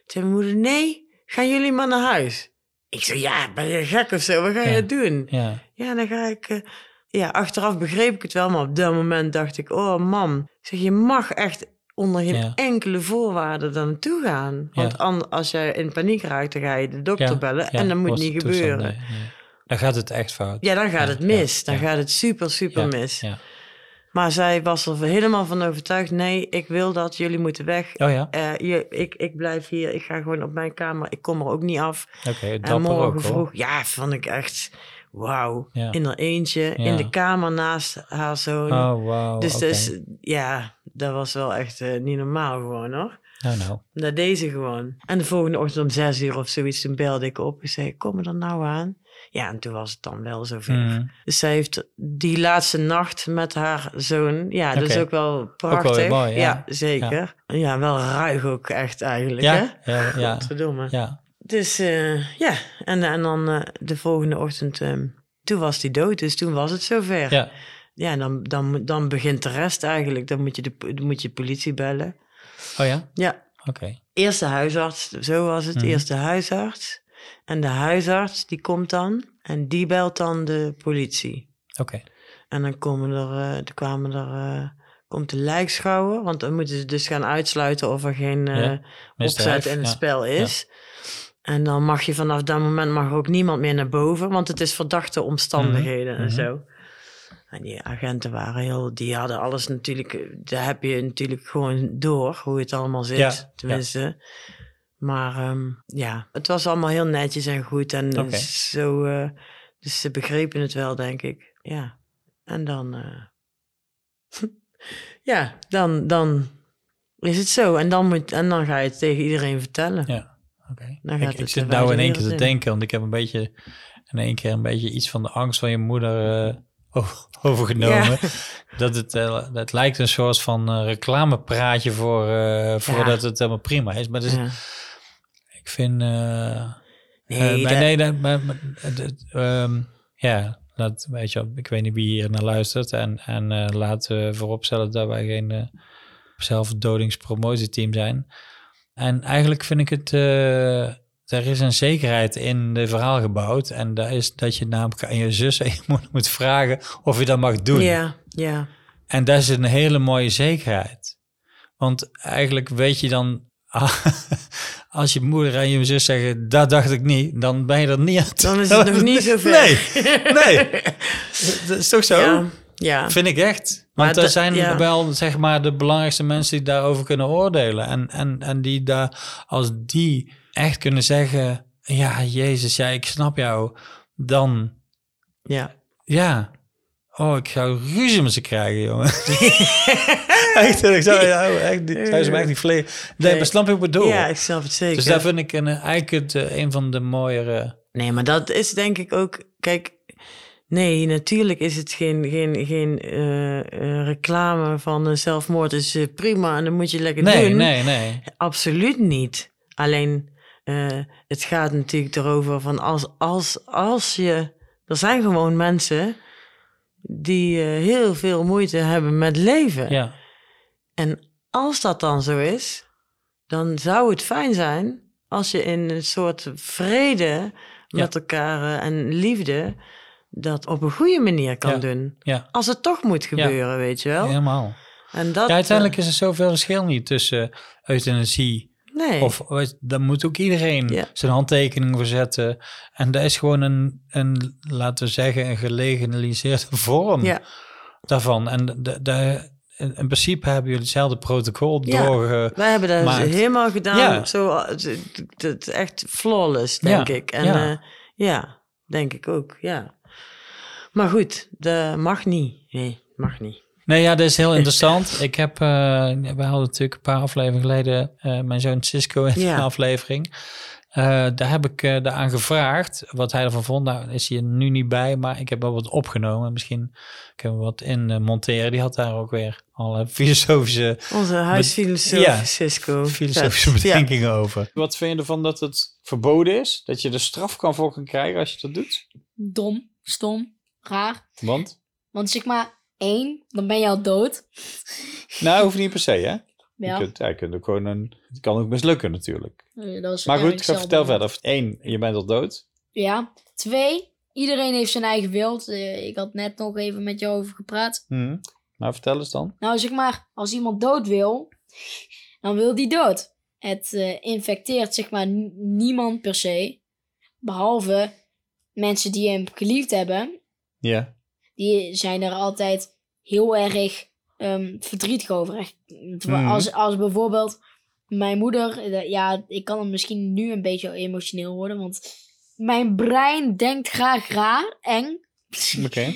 zei mijn moeder, nee, gaan jullie maar naar huis. Ik zei, ja, ben je gek of zo? Wat ga Ja. je doen? Ja, Ja, dan ga ik. eh, ja, achteraf begreep ik het wel, maar op dat moment dacht ik, oh man, zeg, je mag echt onder geen Ja. enkele voorwaarde daar naartoe gaan. Want Ja. an- als jij in paniek raakt, dan ga je de dokter bellen en dat moet niet toestand, gebeuren. nee. Dan gaat het echt fout. Ja, dan gaat het mis. dan gaat het super, super mis. Ja. Maar zij was er helemaal van overtuigd. Nee, ik wil dat. Jullie moeten weg. Oh ja, Eh, je, ik, ik blijf hier. Ik ga gewoon op mijn kamer. Ik kom er ook niet af. oké, En dapper morgen ook hoor. vroeg. Ja, vond ik echt... Wauw. Ja. In haar eentje. In de kamer naast haar zoon. Oh, wauw. dus, dus ja, dat was wel echt eh, niet normaal gewoon hoor. Nou, nou. Dat deed ze gewoon. En de volgende ochtend om zes uur of zoiets, toen belde ik op. Ik zei, kom er nou aan? Ja, en toen was het dan wel zover. Mm. Dus zij heeft die laatste nacht met haar zoon. Ja, dat is ook wel prachtig. mooi, ja. zeker. Ja. wel ruig ook echt eigenlijk, Ja, hè? ja, ja, Godverdomme. ja. Dus eh, ja, en, en dan eh, de volgende ochtend, ehm, toen was hij dood. Dus toen was het zover. ja. Ja, en dan, dan, dan begint de rest eigenlijk. Dan moet je de, dan moet je politie bellen. Oh ja, Ja, oké. eerste huisarts, zo was het. Mhm. Eerste huisarts. En de huisarts, die komt dan. En die belt dan de politie. Oké. En dan komen er, eh, er kwamen er, eh, komt de lijkschouwer. Want dan moeten ze dus gaan uitsluiten of er geen eh, Ja, opzet in het ja. spel is. En dan mag je vanaf dat moment mag ook niemand meer naar boven. Want het is verdachte omstandigheden Mhm, en mhm. zo. En die agenten waren heel, die hadden alles natuurlijk, daar heb je natuurlijk gewoon door hoe het allemaal zit. Ja, tenminste. Maar ehm, ja, het was allemaal heel netjes en goed. En Oké. zo, eh, dus ze begrepen het wel, denk ik. Ja. En dan, eh, ja, dan, dan is het zo. En dan, moet, en dan ga je het tegen iedereen vertellen. Ja, oké. Ik, ik zit nou in één keer te in. denken, want ik heb een beetje in één keer een beetje iets van de angst van je moeder eh, overgenomen. Dat het, het lijkt een soort van reclamepraatje voor, eh, voordat het helemaal prima is. Maar dus, Ja. Ik vind... eh, Nee, maar dat- nee, dat, maar, maar, het- het, ehm, ja, dat weet je, ik weet niet wie hier naar luistert. En, en eh, laten we vooropstellen dat wij geen uh, zelfdodingspromotieteam zijn. En eigenlijk vind ik het, er is een zekerheid in de verhaal gebouwd. En dat is dat je namelijk aan je zus en je moeder moet vragen of je dat mag doen. Ja, ja. En dat is een hele mooie zekerheid. Want eigenlijk weet je dan, als je moeder en je zus zeggen, dat dacht ik niet, dan ben je er niet aan. Dan is het nog niet zo ver. Nee, nee. Dat is toch zo? Ja, ja. Vind ik echt. Maar Want er dat- zijn ja. wel, zeg maar, de belangrijkste mensen die daarover kunnen oordelen. En, en, en die daar, als die echt kunnen zeggen, ja, Jezus, ja, ik snap jou. Dan, ja. ja. Oh, ik zou ruzie met ze krijgen, jongen. echt, ik zou, echt, zou ze me echt niet vleien. Nee, Nee. maar snap ik bedoel? Ja, ik snap het zeker. dus daar vind ik een, eigenlijk het, eh, een van de mooiere... Nee, maar dat is denk ik ook. Kijk, nee, natuurlijk is het geen, geen, geen eh, eh, reclame van een zelfmoord. is eh, prima en dan moet je lekker Nee, doen. nee, nee. Absoluut niet. Alleen, eh, het gaat natuurlijk erover van als, als, als je. Er zijn gewoon mensen die eh, heel veel moeite hebben met leven. Ja, En als dat dan zo is, dan zou het fijn zijn als je in een soort vrede met elkaar eh, en liefde dat op een goede manier kan Ja. doen. ja, Als het toch moet gebeuren, weet je wel. helemaal. En dat, Ja, uiteindelijk is er zoveel verschil niet tussen euthanasie nee. of daar moet ook iedereen Ja. zijn handtekening voor zetten. En dat is gewoon een, een laten we zeggen, een gelegaliseerde vorm ja, daarvan. En de, de, in, in principe hebben jullie hetzelfde protocol Ja. doorge... wij hebben dat maakt. helemaal gedaan. Ja. Zo, eh, het- echt flawless, denk Ja, ik. En ja. ja. ja, denk ik ook, ja. Maar goed, dat mag niet. Nee, mag niet. Nee, ja, dat is heel interessant. Ik heb, eh, we hadden natuurlijk een paar afleveringen geleden eh, mijn zoon Cisco in Ja. een aflevering. Eh, daar heb ik uh, aan gevraagd wat hij ervan vond. Nou is hij er nu niet bij, maar ik heb wel wat opgenomen. Misschien kunnen we wat in uh, monteren. Die had daar ook weer alle filosofische... Onze huisfilosoof ja, Cisco. Filosofische bedenkingen over. Wat vind je ervan dat het verboden is? Dat je er straf kan voor kan krijgen als je dat doet? Dom, stom, raar. Want? Want zeg maar één, dan ben je al dood. Nou, hoeft niet per se, hè? Ja, Je kunt, ja, je kunt ook gewoon een... Het kan ook mislukken natuurlijk. dat is Maar goed, eigenlijk ga vertel verder. Eén, je bent al dood. Ja. Twee, iedereen heeft zijn eigen wild. Eh, ik had net nog even met jou over gepraat. Hm. Maar vertel eens dan. Nou, zeg maar, als iemand dood wil, dan wil die dood. Het eh, infecteert zeg maar niemand per se. Behalve mensen die hem geliefd hebben. Ja. Die zijn er altijd heel erg ehm, verdrietig over. Echt, Mhm. als, als bijvoorbeeld mijn moeder, ja, ik kan hem misschien nu een beetje emotioneel worden, want mijn brein denkt graag raar, eng. Oké.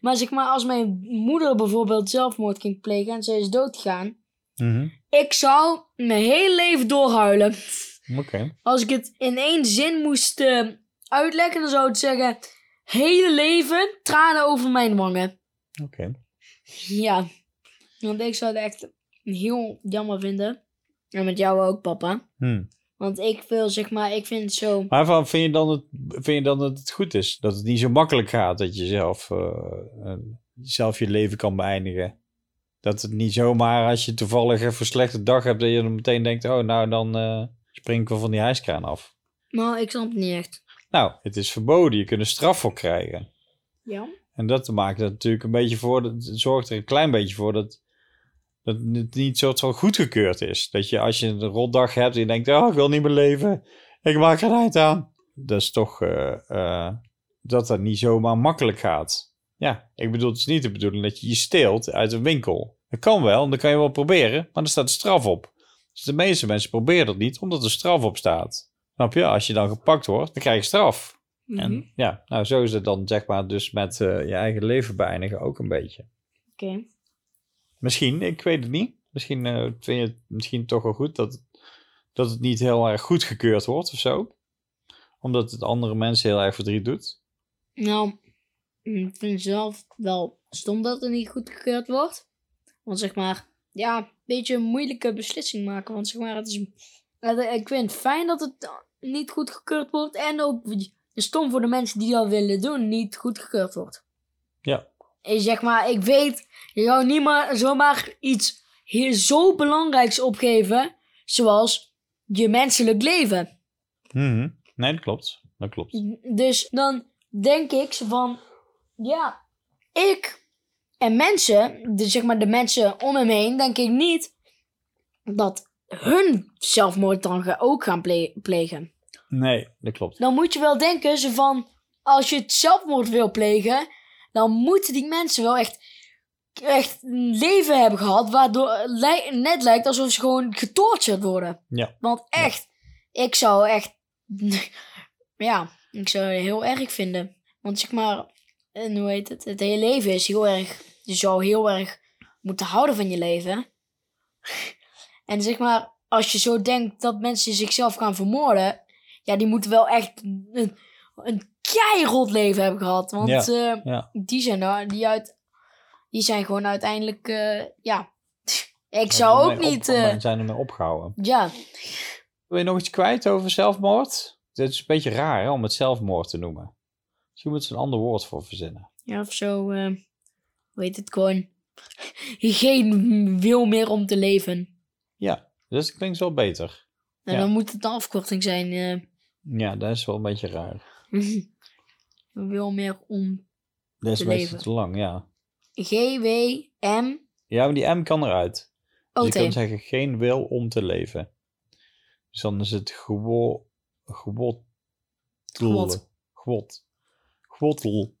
Maar zeg maar, als mijn moeder bijvoorbeeld zelfmoord ging plegen en ze is doodgegaan, Mhm. ik zou mijn hele leven doorhuilen. Oké. Als ik het in één zin moest eh, uitleggen, dan zou ik zeggen: hele leven tranen over mijn wangen. Oké. Ja, want ik zou het echt heel jammer vinden. En met jou ook, papa. Hmm. Want ik wil, zeg maar, ik vind het zo. Maar van, vind, je dan het, vind je dan dat het goed is? Dat het niet zo makkelijk gaat dat je zelf, eh, eh, zelf je leven kan beëindigen? Dat het niet zomaar als je toevallig even een slechte dag hebt... dat je dan meteen denkt... oh, nou dan eh, spring ik wel van die hijskraan af. Nou, ik snap het niet echt. Nou, het is verboden. Je kunt er straf voor krijgen. Ja? En dat maakt er natuurlijk een beetje voor... Dat, zorgt er een klein beetje voor dat... Dat het niet soort van goedgekeurd is. Dat je als je een rotdag hebt en je denkt... Oh, ik wil niet meer leven. Ik maak er eind aan. Dat is toch... eh, eh, dat dat niet zomaar makkelijk gaat. Ja, ik bedoel, het is niet de bedoeling dat je je steelt uit een winkel. Dat kan wel, dan kan je wel proberen, maar er staat straf op. Dus de meeste mensen proberen dat niet, omdat er straf op staat. Snap je? Als je dan gepakt wordt, dan krijg je straf. Mhm. En ja, nou zo is het dan zeg maar dus met eh, je eigen leven beëindigen ook een beetje. Oké. Misschien, ik weet het niet. Misschien eh, vind je het misschien toch wel goed dat, dat het niet heel erg goedgekeurd wordt of zo. Omdat het andere mensen heel erg verdriet doet. Nou, ik vind zelf wel stom dat het niet goedgekeurd wordt. Want zeg maar, ja, een beetje een moeilijke beslissing maken. Want zeg maar, het is, ik vind het fijn dat het niet goedgekeurd wordt. En ook stom voor de mensen die dat willen doen, niet goedgekeurd wordt. Ja. En zeg maar, ik weet, je zou niet maar zomaar iets hier zo belangrijks opgeven. Zoals je menselijk leven. Mhm. Nee, dat klopt. Dat klopt. Dus dan denk ik van, ja, ik en mensen, dus zeg maar de mensen om hem heen, denk ik niet dat hun zelfmoord dan ook gaan ple- plegen. Nee, dat klopt. Dan moet je wel denken zo van, als je het zelfmoord wil plegen, dan moeten die mensen wel echt, echt een leven hebben gehad, waardoor het net lijkt alsof ze gewoon getortured worden. Ja. Want echt, ik zou echt, ja, ik zou het heel erg vinden. Want zeg maar, en hoe heet het, het hele leven is heel erg, je zou heel erg moeten houden van je leven. En zeg maar, als je zo denkt dat mensen zichzelf gaan vermoorden, ja, die moeten wel echt een, een keirot leven hebben gehad. Want Ja, eh, ja. die zijn er, die uit, die zijn gewoon uiteindelijk, eh, ja. Ik zou ook niet, op- eh, zijn ermee opgehouden. ja, Wil je nog iets kwijt over zelfmoord? Het is een beetje raar hè, om het zelfmoord te noemen. Misschien moeten ze een ander woord voor verzinnen. Ja, of zo, hoe heet het gewoon? Geen wil meer om te leven. Ja, dus dat klinkt wel beter. En Ja. dan moet het een afkorting zijn. Ja, dat is wel een beetje raar. wil meer om. Dat is Te meestal leven. te lang, ja. G-W-M. Ja, maar die M kan eruit. Dus je O-T. kunt zeggen geen wil om te leven. Dus dan is het gewo... Gewot... Gewot. Gewot. Gewottel.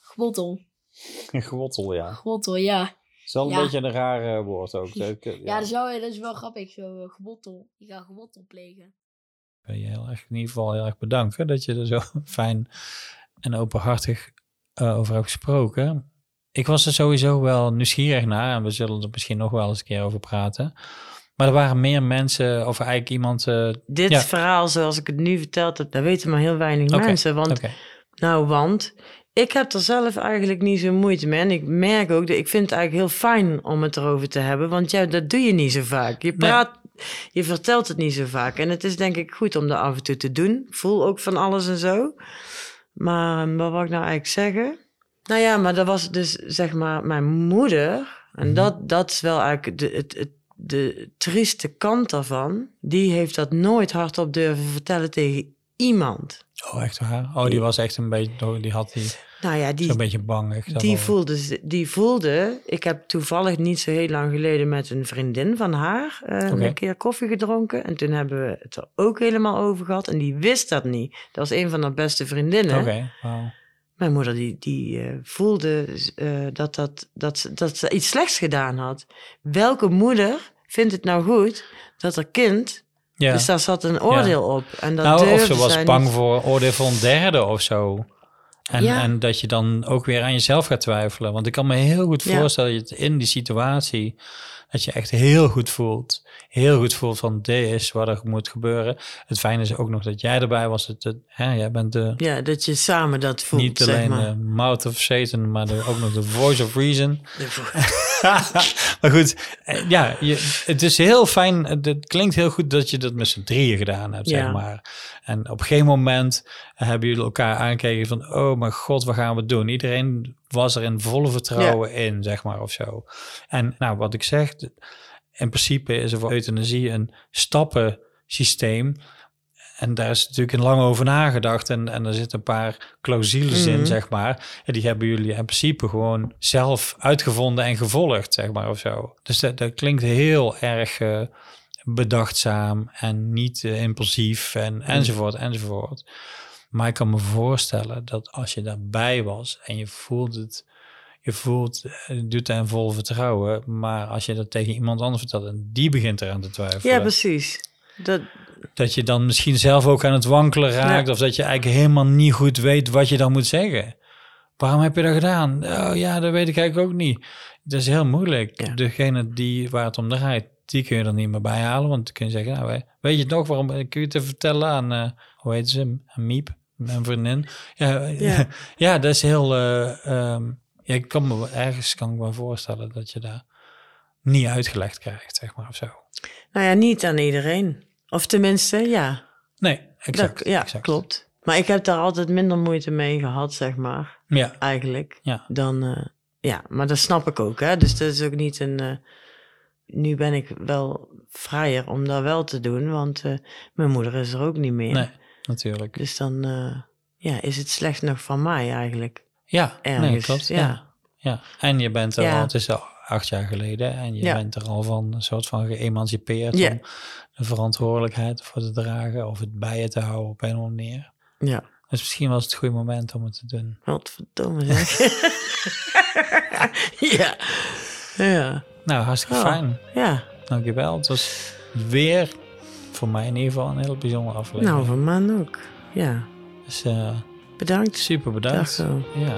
Gwottel. Gewottel, ja. Gwottel, ja. Het is wel een Ja. beetje een raar eh, woord ook. Ja. Ja, dat, zou, dat is wel grappig. Zo, eh, gewottel. Je gaat gewottel plegen. Ben je heel erg, in ieder geval heel erg bedankt hè, dat je er zo fijn en openhartig eh, over hebt gesproken. Ik was er sowieso wel nieuwsgierig naar en we zullen er misschien nog wel eens een keer over praten. Maar er waren meer mensen, of eigenlijk iemand. eh, Dit Ja. verhaal zoals ik het nu verteld heb, dat weten maar heel weinig mensen. Want, Nou, want ik heb er zelf eigenlijk niet zo moeite mee. En ik merk ook dat ik vind het eigenlijk heel fijn om het erover te hebben. Want ja, dat doe je niet zo vaak. Je praat, je vertelt het niet zo vaak. En het is denk ik goed om dat af en toe te doen. Ik voel ook van alles en zo. Maar eh, wat wou ik nou eigenlijk zeggen? Nou ja, maar dat was dus zeg maar mijn moeder. En Mhm. dat, dat is wel eigenlijk de, het, het, de trieste kant daarvan. Die heeft dat nooit hardop durven vertellen tegen iemand. oh echt waar? Oh, die was echt een beetje, die had die Nou ja, die, zo'n beetje bangig. die voelde, die voelde... Ik heb toevallig niet zo heel lang geleden met een vriendin van haar... eh, een keer koffie gedronken. En toen hebben we het er ook helemaal over gehad. En die wist dat niet. Dat was een van haar beste vriendinnen. Oké, wauw. Mijn moeder die, die eh, voelde eh, dat, dat, dat, ze- dat ze iets slechts gedaan had. Welke moeder vindt het nou goed dat haar kind... Ja. Dus daar zat een oordeel op. En dat nou, of ze was bang niet. voor oordeel van een derde of zo. En, Ja. en dat je dan ook weer aan jezelf gaat twijfelen. Want ik kan me heel goed Ja. voorstellen dat je het in die situatie... dat je echt heel goed voelt. Heel goed voelt van dit is wat er moet gebeuren. Het fijne is ook nog dat jij erbij was. Het, het, hè, jij bent de, Ja, dat je samen dat voelt, niet zeg alleen maar. de mouth of Satan... maar de, ook nog de voice of reason. Maar goed, eh, ja, je, het is heel fijn. Het, het klinkt heel goed dat je dat met z'n drieën gedaan hebt, Ja. zeg maar. En op geen moment hebben jullie elkaar aangekeken van... oh mijn god, wat gaan we doen? Iedereen was er in volle vertrouwen in, zeg maar, of zo. En nou, wat ik zeg, in principe is er voor euthanasie een stappensysteem... En daar is natuurlijk lang over nagedacht. En, en er zitten een paar clausules in, Mhm. zeg maar. En die hebben jullie in principe gewoon zelf uitgevonden en gevolgd, zeg maar, of zo. Dus dat, dat klinkt heel erg eh, bedachtzaam en niet eh, impulsief en enzovoort, enzovoort. Maar ik kan me voorstellen dat als je daarbij was en je voelt het... Je voelt, eh, je doet het in vol vertrouwen. Maar als je dat tegen iemand anders vertelt en die begint eraan te twijfelen Ja, precies. Dat, dat je dan misschien zelf ook aan het wankelen raakt. Ja. Of dat je eigenlijk helemaal niet goed weet wat je dan moet zeggen. Waarom heb je dat gedaan? Oh ja, dat weet ik eigenlijk ook niet. Dat is heel moeilijk. Ja. Degene die, waar het om draait, die kun je er niet meer bij halen. Want dan kun je zeggen, nou, we- weet je het nog waarom? Kun je het even vertellen aan, eh, hoe heet ze? Aan Miep, mijn vriendin. Ja, ja. Ja. dat is heel... eh, ehm, ja, ik kan me ergens kan ik me voorstellen dat je daar niet uitgelegd krijgt, zeg maar, of zo. nou ja, niet aan iedereen. Of tenminste, ja. Nee, exact. dat, ja, exact. klopt. Maar ik heb daar altijd minder moeite mee gehad, zeg maar. Ja, Eigenlijk. ja. Dan, eh, ja, maar dat snap ik ook, hè. Dus dat is ook niet een... nu ben ik wel vrijer om dat wel te doen, want eh, mijn moeder is er ook niet meer. Nee, natuurlijk. Dus dan eh, ja, is het slecht nog van mij eigenlijk. Ja, nee, Ergens, klopt. Ja. ja. Ja. En je bent er Ja. al, het is al acht jaar geleden, en je Ja. bent er al van een soort van geëmancipeerd om de verantwoordelijkheid voor te dragen of het bij je te houden op een of andere manier. Ja, Dus misschien was het het goede moment om het te doen. wat verdomme zeg. ja. Ja. Nou, hartstikke Oh. fijn. Ja. Dankjewel. Het was weer voor mij in ieder geval een heel bijzondere aflevering. Nou, van man ook. Ja. Dus eh, Bedankt. super bedankt. zo. Ja.